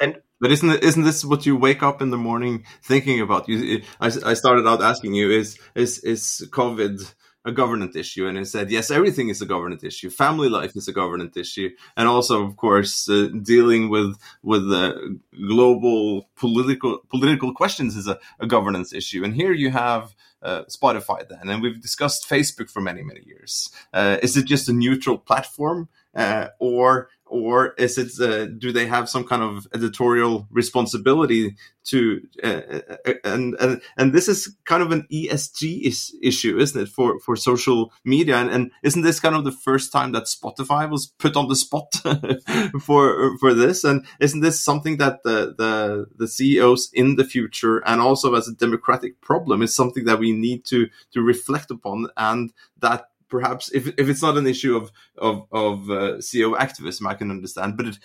And but isn't it, isn't this what you wake up in the morning thinking about? You, I, I started out asking you is is is COVID a governance issue, and it said yes, everything is a governance issue. Family life is a governance issue, and also, of course, uh, dealing with with the global political political questions is a, a governance issue. And here you have uh, Spotify then, and we've discussed Facebook for many many years. Uh, is it just a neutral platform, uh, or or is it uh, do they have some kind of editorial responsibility to uh, uh, and, and and this is kind of an ESG is, issue isn't it for for social media? And, and isn't this kind of the first time that Spotify was put on the spot for for this? And isn't this something that the the the CEOs in the future and also as a democratic problem is something that we need to to reflect upon and that perhaps if if it's not an issue of of of uh, CEO activism, I can understand, but it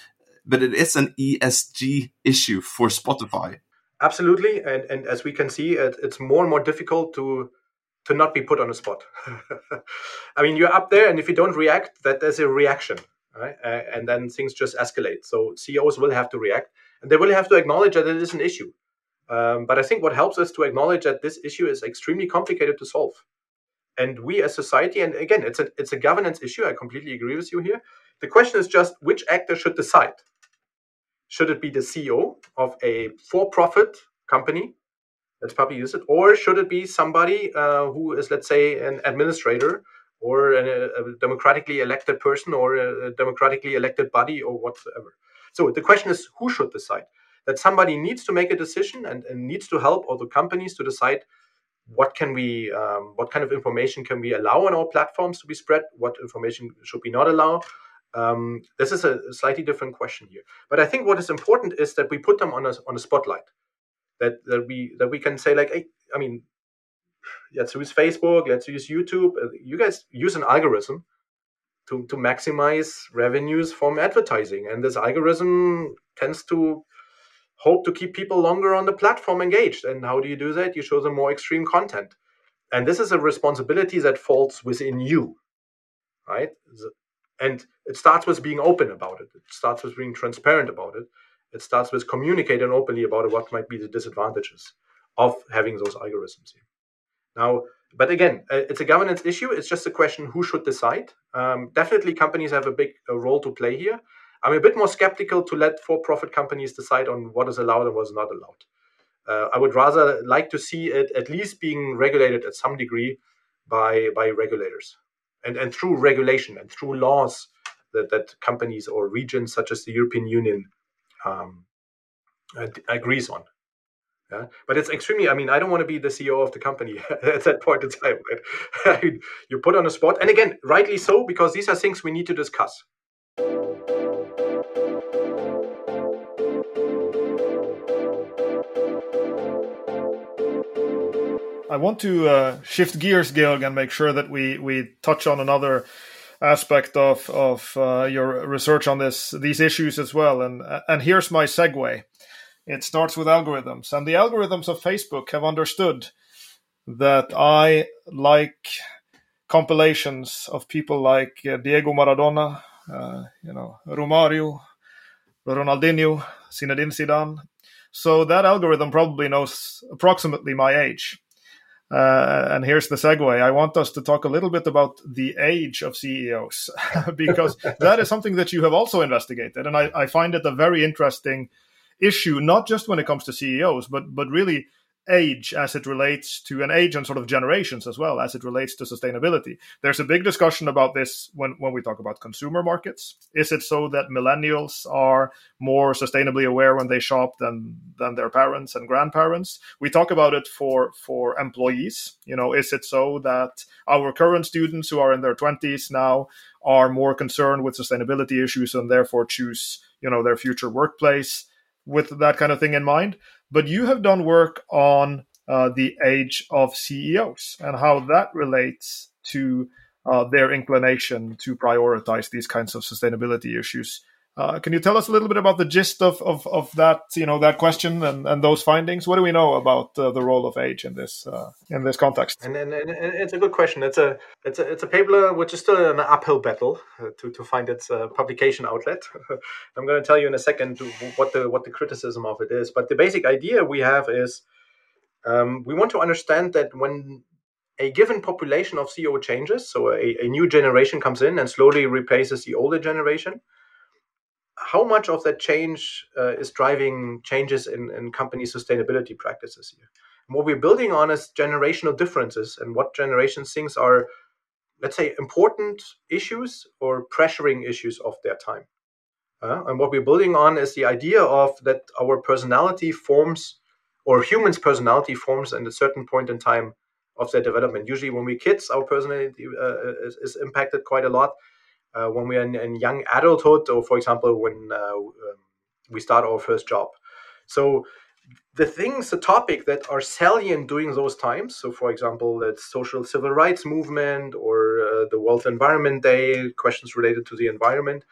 but it is an ESG issue for Spotify. Absolutely, and and as we can see, it, it's more and more difficult to to not be put on the spot. I mean, you're up there, and if you don't react, that there's a reaction, right? And then things just escalate. So CEOs will have to react, and they will have to acknowledge that it is an issue. Um, but I think what helps us to acknowledge that this issue is extremely complicated to solve and we as society and again it's a it's a governance issue i completely agree with you here. The question is just which actor should decide? Should it be the ceo of a for-profit company that's probably use it or should it be somebody uh, who is let's say an administrator or a, a democratically elected person or a, a democratically elected body or whatsoever so the question is who should decide? That somebody needs to make a decision and, and needs to help other companies to decide what can we um, what kind of information can we allow on our platforms to be spread? What information should we not allow? Um, this is a slightly different question here. But i think what is important is that we put them on a, on a spotlight. That, that we that we can say like hey, i mean let's use facebook let's use youtube. Uh, you guys use an algorithm to, to maximize revenues from advertising. And this algorithm tends to hope to keep people longer on the platform engaged. And how do you do that? You show them more extreme content. And this is a responsibility that falls within you, right? And it starts with being open about it. It starts with being transparent about it. It starts with communicating openly about what might be the disadvantages of having those algorithms here. Now, but again, uh, it's a governance issue. It's just a question who should decide. Um, definitely, companies have a big role to play here. I'm a bit more skeptical to let for-profit companies decide on what is allowed and what is not allowed. Uh, I would rather like to see it at least being regulated at some degree by by regulators and and through regulation and through laws that that companies or regions such as the European Union um, agrees on. Yeah? But it's extremely. I mean, I don't want to be the CEO of the company at that point in time. Right? you put on a spot, and again, rightly so, because these are things we need to discuss. I want to uh, shift gears, Georg, and make sure that we we touch on another aspect of of uh, your research on this these issues as well. And and here's my segue. It starts with algorithms, and the algorithms of Facebook have understood that I like compilations of people like uh, Diego Maradona, uh, you know, Romario, Ronaldinho, Zinedine Zidane. So that algorithm probably knows approximately my age. Uh, and here's the segue. I want us to talk a little bit about the age of CEOs because that is something that you have also investigated, and I, I, find it a very interesting issue, not just when it comes to CEOs, but but really age as it relates to an age and sort of generations as well as it relates to sustainability. There's a big discussion about this when, when we talk about consumer markets. Is it so that millennials are more sustainably aware when they shop than than their parents and grandparents? We talk about it for for employees. You know, is it so that our current students who are in their 20s now are more concerned with sustainability issues and therefore choose, you know, their future workplace with that kind of thing in mind? But you have done work on uh, the age of CEOs and how that relates to uh, their inclination to prioritize these kinds of sustainability issues. Uh, can you tell us a little bit about the gist of, of, of that you know that question and, and those findings? What do we know about uh, the role of age in this uh, in this context? And, and, and, it's a good question. It's a it's a it's a paper which is still an uphill battle uh, to, to find its uh, publication outlet. I'm going to tell you in a second what the what the criticism of it is. But the basic idea we have is um, we want to understand that when a given population of CEO changes, so a, a new generation comes in and slowly replaces the older generation how much of that change uh, is driving changes in, in company sustainability practices here? And what we're building on is generational differences and what generation thinks are, let's say, important issues or pressuring issues of their time. Uh, and what we're building on is the idea of that our personality forms, or humans' personality forms at a certain point in time of their development. Usually, when we're kids, our personality uh, is, is impacted quite a lot uh, when we are in, in, young adulthood, or for example, when uh, um, we start our first job. So the things, the topic that are salient during those times. So, for example, the social civil rights movement or uh, the World Environment Day, questions related to the environment.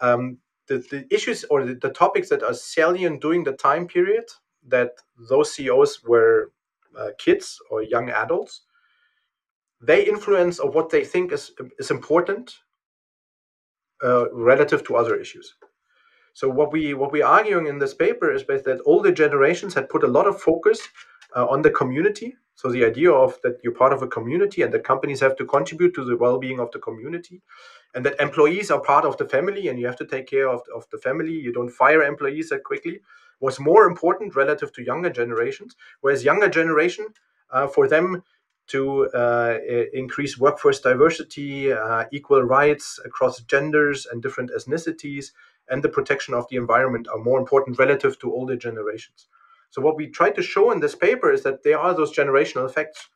Um, the, the issues or the, the, topics that are salient during the time period that those CEOs were uh, kids or young adults, they influence of what they think is, is important uh, relative to other issues. So what we what we're arguing in this paper is that older generations had put a lot of focus uh, on the community. So the idea of that you're part of a community and that companies have to contribute to the well-being of the community, and that employees are part of the family and you have to take care of, of the family. You don't fire employees that quickly. Was more important relative to younger generations. Whereas younger generation, uh, for them, to uh, increase workforce diversity, uh, equal rights across genders and different ethnicities, and the protection of the environment are more important relative to older generations. So, what we try to show in this paper is that there are those generational effects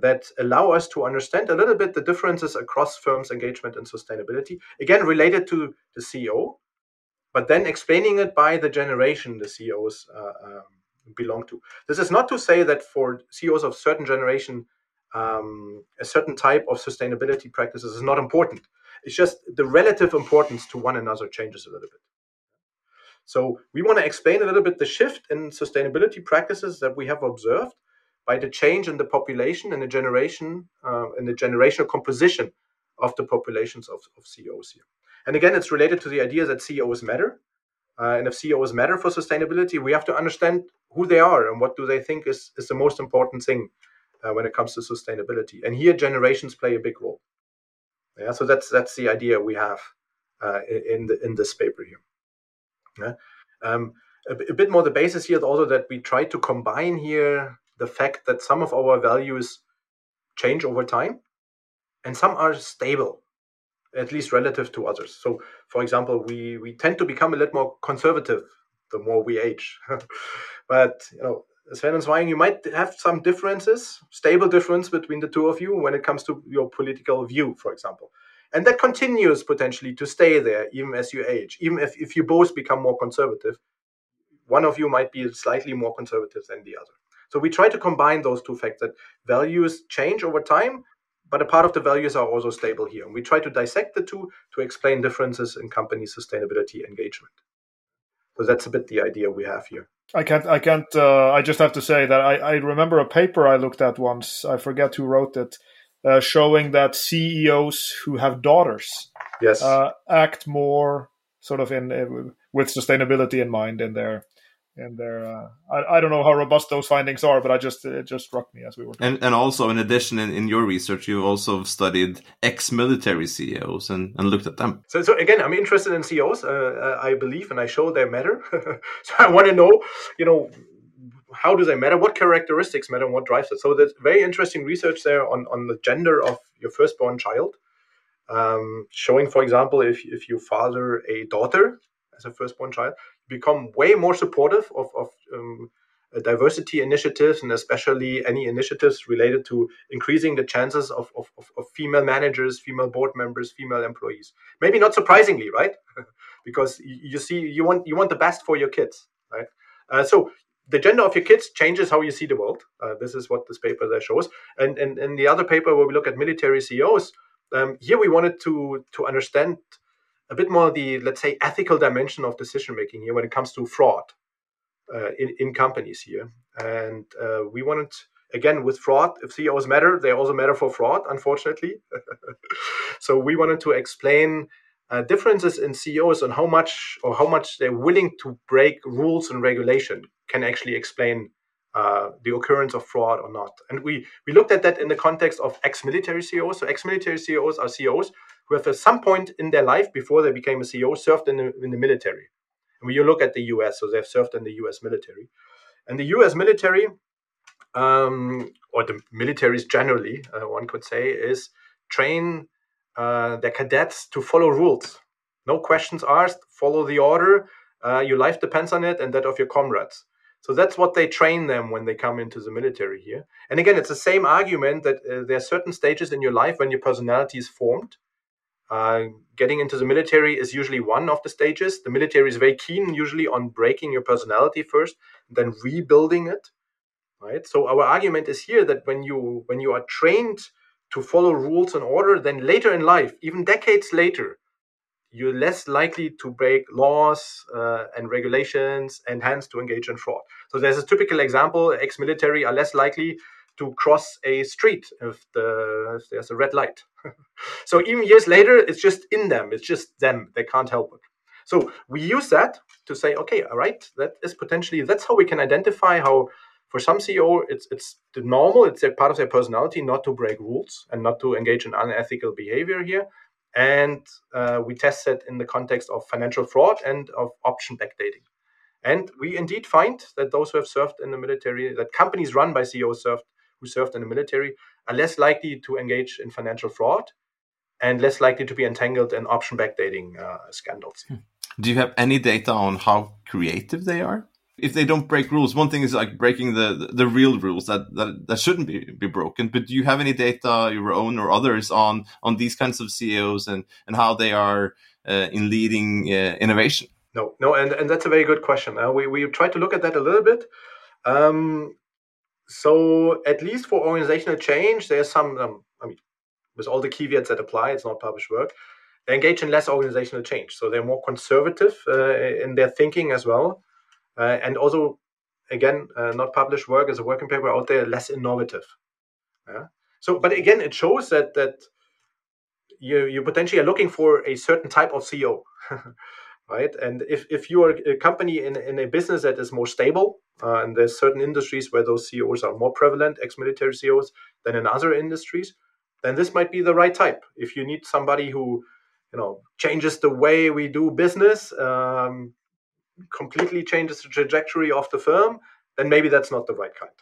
that allow us to understand a little bit the differences across firms' engagement and sustainability, again, related to the CEO, but then explaining it by the generation the CEOs uh, um, belong to. This is not to say that for CEOs of certain generation, um, a certain type of sustainability practices is not important. It's just the relative importance to one another changes a little bit. So we want to explain a little bit the shift in sustainability practices that we have observed by the change in the population and the generation uh, in the generational composition of the populations of, of CEOs here. And again, it's related to the idea that CEOs matter uh, and if CEOs matter for sustainability, we have to understand who they are and what do they think is, is the most important thing uh, when it comes to sustainability. And here, generations play a big role. Yeah, so that's that's the idea we have uh, in the, in this paper here. Yeah. Um, a, a, bit more the basis here is also that we try to combine here the fact that some of our values change over time and some are stable at least relative to others. So, for example, we we tend to become a little more conservative the more we age. but you know, Sven and Zweig, you might have some differences, stable difference between the two of you when it comes to your political view, for example. And that continues potentially to stay there even as you age. Even if, if you both become more conservative, one of you might be slightly more conservative than the other. So we try to combine those two facts that values change over time, but a part of the values are also stable here. And we try to dissect the two to explain differences in company sustainability engagement. So that's a bit the idea we have here. I can't. I can't. Uh, I just have to say that I, I, remember a paper I looked at once. I forget who wrote it, uh, showing that CEOs who have daughters, yes, uh, act more sort of in, in, with sustainability in mind in their and they're uh, I, I don't know how robust those findings are but i just it just struck me as we were talking. and and also in addition in, in your research you also studied ex-military ceos and, and looked at them so, so again i'm interested in ceos uh, uh, i believe and i show they matter so i want to know you know how do they matter? What characteristics matter? And what drives it? So there's very interesting research there on on the gender of your firstborn child, um, showing, for example, if if you father a daughter as a firstborn child, you become way more supportive of of um, diversity initiatives and especially any initiatives related to increasing the chances of, of, of, female managers, female board members, female employees. Maybe not surprisingly, right? because you see, you want you want the best for your kids, right? Uh, so the gender of your kids changes how you see the world. Uh, this is what this paper there shows. And and in the other paper where we look at military CEOs, um, here we wanted to to understand a bit more the let's say ethical dimension of decision making here when it comes to fraud uh, in in companies here. And uh, we wanted again with fraud if ceos matter they also matter for fraud unfortunately so we wanted to explain uh, differences in ceos and how much or how much they're willing to break rules and regulation can actually explain uh, the occurrence of fraud or not. And we, we looked at that in the context of ex-military CEOs. So ex-military CEOs are CEOs who have at some point in their life before they became a CEO served in the, in the military. And when you look at the US, so they've served in the US military. And the US military, um, or the militaries generally, uh, one could say, is train uh, their cadets to follow rules. No questions asked, follow the order. Uh, your life depends on it and that of your comrades. So that's what they train them when they come into the military here. And again, it's the same argument that uh, there are certain stages in your life when your personality is formed. Uh, getting into the military is usually one of the stages. The military is very keen usually on breaking your personality first, then rebuilding it. Right. So our argument is here that when you when you are trained to follow rules and order, then later in life, even decades later, you're less likely to break laws uh, and regulations and hence to engage in fraud. So there's a typical example: ex-military are less likely to cross a street if, the, if there's a red light. so even years later, it's just in them. It's just them. They can't help it. So we use that to say, okay, all right, that is potentially that's how we can identify how for some CEO it's it's the normal, it's a part of their personality not to break rules and not to engage in unethical behavior here and uh, we test it in the context of financial fraud and of option backdating. And we indeed find that those who have served in the military, that companies run by CEOs served who served in the military, are less likely to engage in financial fraud and less likely to be entangled in option backdating uh, scandals. Hmm. Do you have any data on how creative they are? If they don't break rules, one thing is like breaking the the, real rules that, that that shouldn't be, be broken. But do you have any data, your own or others, on on these kinds of CEOs and and how they are uh, in leading uh, innovation? No, no, and and that's a very good question. Uh, we we try to look at that a little bit. Um, so at least for organizational change, there's some. Um, I mean, with all the caveats that apply, it's not published work. They engage in less organizational change, so they're more conservative uh, in their thinking as well. Uh, and also, again, uh, not published work as a working paper out there, less innovative. Yeah? So, but again, it shows that that you you potentially are looking for a certain type of CEO, right? And if, if you are a company in, in a business that is more stable, uh, and there's certain industries where those CEOs are more prevalent, ex-military CEOs, than in other industries, then this might be the right type. If you need somebody who, you know, changes the way we do business, um, completely changes the trajectory of the firm, then maybe that's not the right kind.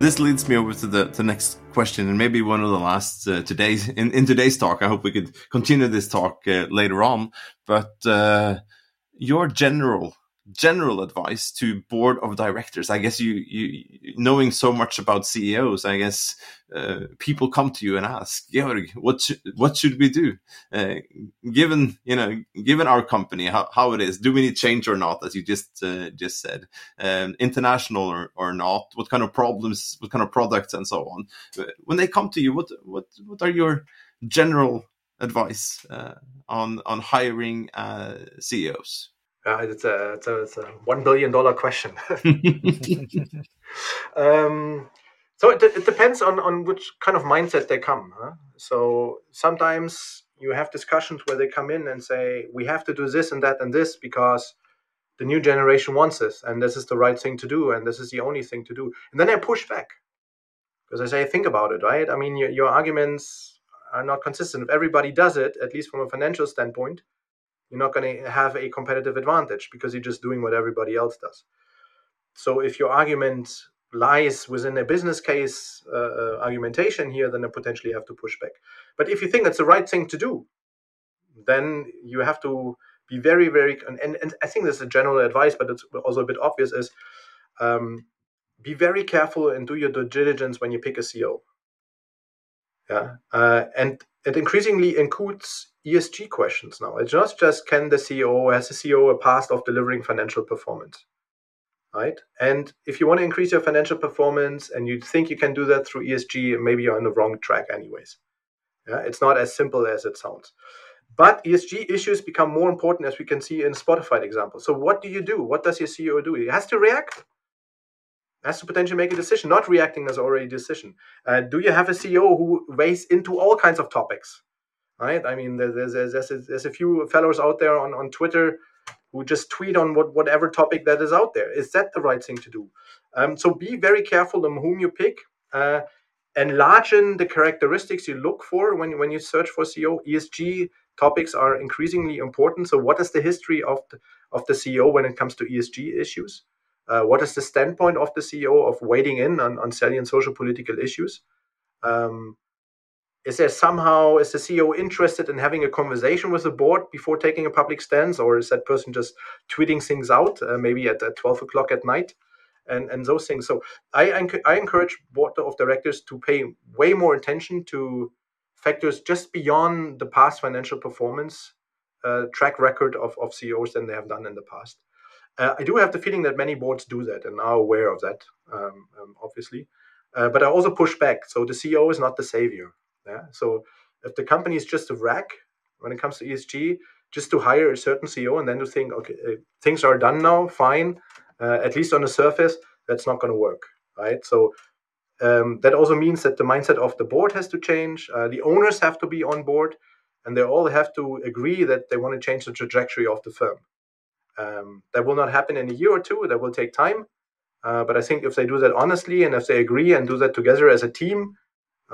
This leads me over to the, the next question, and maybe one of the last uh, today's in, in today's talk. I hope we could continue this talk uh, later on. But uh, your general general advice to board of directors. I guess you you knowing so much about ceos i guess uh, people come to you and ask georg what should, what should we do? Uh, given you know given our company how, how it is do we need change or not? As you just uh, just said. Um, international or, or not what kind of problems what kind of products and so on. When they come to you what what what are your general advice uh, on on hiring uh, ceos uh, it's, a, it's, a, it's a one billion dollar question. um, so it, it, depends on, on which kind of mindset they come. Huh? So sometimes you have discussions where they come in and say, we have to do this and that and this because the new generation wants this and this is the right thing to do and this is the only thing to do. And then I push back because I say, think about it, right? I mean, your, your arguments are not consistent. If everybody does it, at least from a financial standpoint, you're not going to have a competitive advantage because you're just doing what everybody else does. So if your argument lies within a business case uh, uh, argumentation here, then I potentially have to push back. But if you think that's the right thing to do, then you have to be very, very, and, and I think this is a general advice, but it's also a bit obvious is um, be very careful and do your due diligence when you pick a CEO. Yeah, uh, and it increasingly includes ESG questions now. It's not just can the CEO has the CEO a past of delivering financial performance right? And if you want to increase your financial performance and you think you can do that through ESG, maybe you're on the wrong track, anyways. Yeah, it's not as simple as it sounds. But ESG issues become more important, as we can see in Spotify example. So, what do you do? What does your CEO do? He has to react. Has to potentially make a decision. Not reacting is already a decision. Uh, do you have a CEO who weighs into all kinds of topics? Right. I mean, there's there's, there's, a, there's a few fellows out there on, on Twitter who just tweet on what, whatever topic that is out there. Is that the right thing to do? Um, so be very careful on whom you pick. Uh, enlarge in the characteristics you look for when, when you search for CEO. ESG topics are increasingly important. So, what is the history of the, of the CEO when it comes to ESG issues? Uh, what is the standpoint of the CEO of wading in on, on salient social political issues? Um, is there somehow is the ceo interested in having a conversation with the board before taking a public stance or is that person just tweeting things out uh, maybe at, at 12 o'clock at night and and those things? So i i encourage board of directors to pay way more attention to factors just beyond the past financial performance uh, track record of, of ceos than they have done in the past. Uh, i do have the feeling that many boards do that and are aware of that um, um, obviously. Uh, but i also push back so the ceo is not the savior yeah. So if the company is just a wreck when it comes to ESG, just to hire a certain CEO and then to think, okay, uh, things are done now, fine, uh, at least on the surface, that's not going to work, right? So um, that also means that the mindset of the board has to change. Uh, the owners have to be on board, and they all have to agree that they want to change the trajectory of the firm. Um, that will not happen in a year or two. That will take time. Uh, but I think if they do that honestly and if they agree and do that together as a team,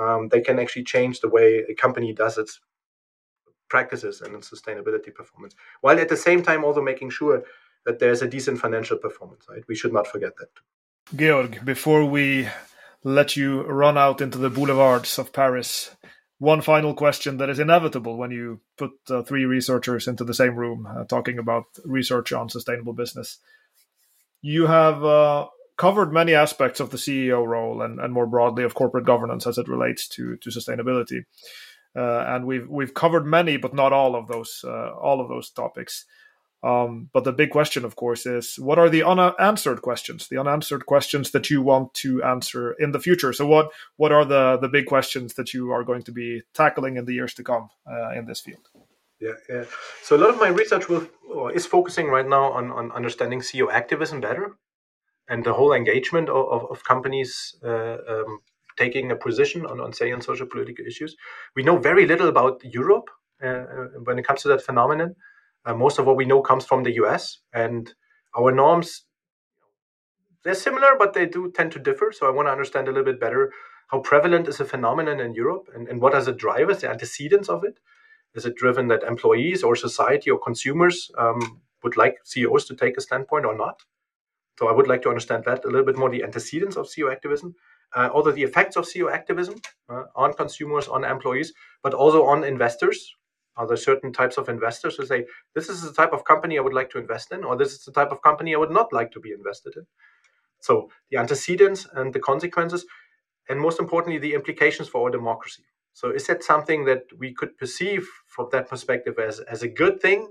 um, they can actually change the way a company does its practices and its sustainability performance, while at the same time also making sure that there's a decent financial performance. Right? We should not forget that. Georg, before we let you run out into the boulevards of Paris, one final question that is inevitable when you put uh, three researchers into the same room uh, talking about research on sustainable business. You have uh, covered many aspects of the CEO role and, and more broadly of corporate governance as it relates to to sustainability. Uh, and we've we've covered many, but not all of those uh, all of those topics. Um, but the big question, of course, is what are the unanswered questions? The unanswered questions that you want to answer in the future. So, what what are the the big questions that you are going to be tackling in the years to come uh, in this field? Yeah, yeah. So a lot of my research will is focusing right now on on understanding CEO activism better and the whole engagement of, of, of companies uh, um, taking a position on, on say on social political issues. We know very little about Europe uh, uh, when it comes to that phenomenon. Uh, most of what we know comes from the US, and our norms they're similar, but they do tend to differ. So I want to understand a little bit better how prevalent is a phenomenon in Europe, and, and what are the drivers, the antecedents of it. Is it driven that employees or society or consumers um, would like CEOs to take a standpoint or not? So I would like to understand that a little bit more the antecedents of CEO activism, uh, also the effects of CEO activism uh, on consumers, on employees, but also on investors. Are there certain types of investors who say, this is the type of company I would like to invest in, or this is the type of company I would not like to be invested in? So the antecedents and the consequences, and most importantly, the implications for our democracy. So is that something that we could perceive from that perspective as, as a good thing,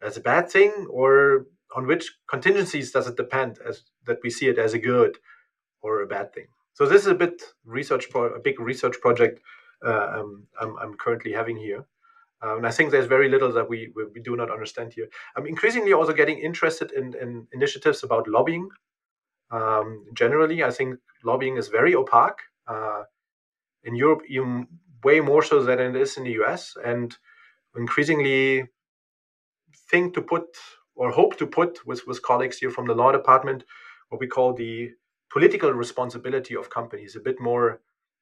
as a bad thing, or on which contingencies does it depend as that we see it as a good or a bad thing. So this is a bit research pro- a big research project uh, um, I'm, I'm, currently having here. Um, and i think there's very little that we, we do not understand here. I'm increasingly also getting interested in, in initiatives about lobbying. Um, generally i think lobbying is very opaque. Uh, in europe even way more so than it is in the us and increasingly think to put or hope to put with, with colleagues here from the law department what we call the political responsibility of companies a bit more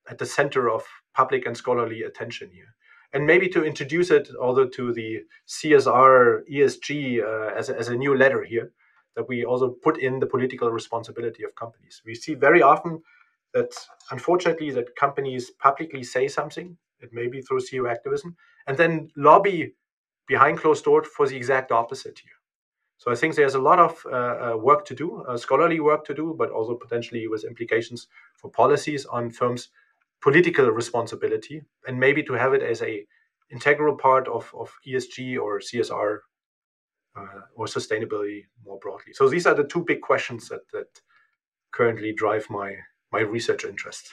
at the center of public and scholarly attention here. And maybe to introduce it also to the CSR ESG uh, as, a, as a new letter here, that we also put in the political responsibility of companies. We see very often that unfortunately that companies publicly say something, it may be through CEO activism, and then lobby behind closed doors for the exact opposite here. So I think there's a lot of uh, uh, work to do, uh, scholarly work to do, but also potentially with implications for policies on firms' political responsibility, and maybe to have it as a integral part of, of ESG or CSR uh, or sustainability more broadly. So these are the two big questions that that currently drive my my research interest.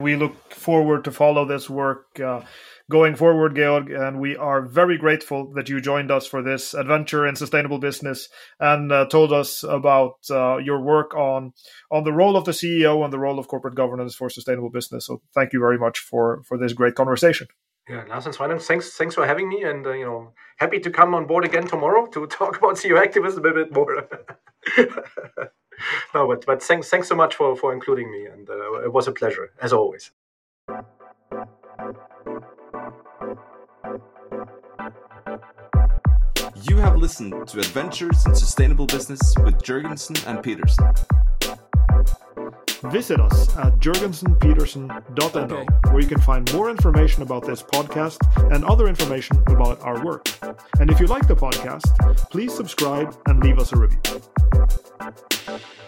We look forward to follow this work uh, going forward, Georg, and we are very grateful that you joined us for this adventure in sustainable business and uh, told us about uh, your work on on the role of the CEO and the role of corporate governance for sustainable business. So, thank you very much for for this great conversation. Yeah, Lars and Sveinung, thanks thanks for having me, and uh, you know, happy to come on board again tomorrow to talk about CEO activism a bit more. no, but but thanks thanks so much for for including me, and uh, it was a pleasure as always. You have listened to Adventures in Sustainable Business with Jørgensen and Pedersen. Visit us at jorgensenpedersen.no, where you can find more information about this podcast and other information about our work. And if you like the podcast, please subscribe and leave us a review. Thank you.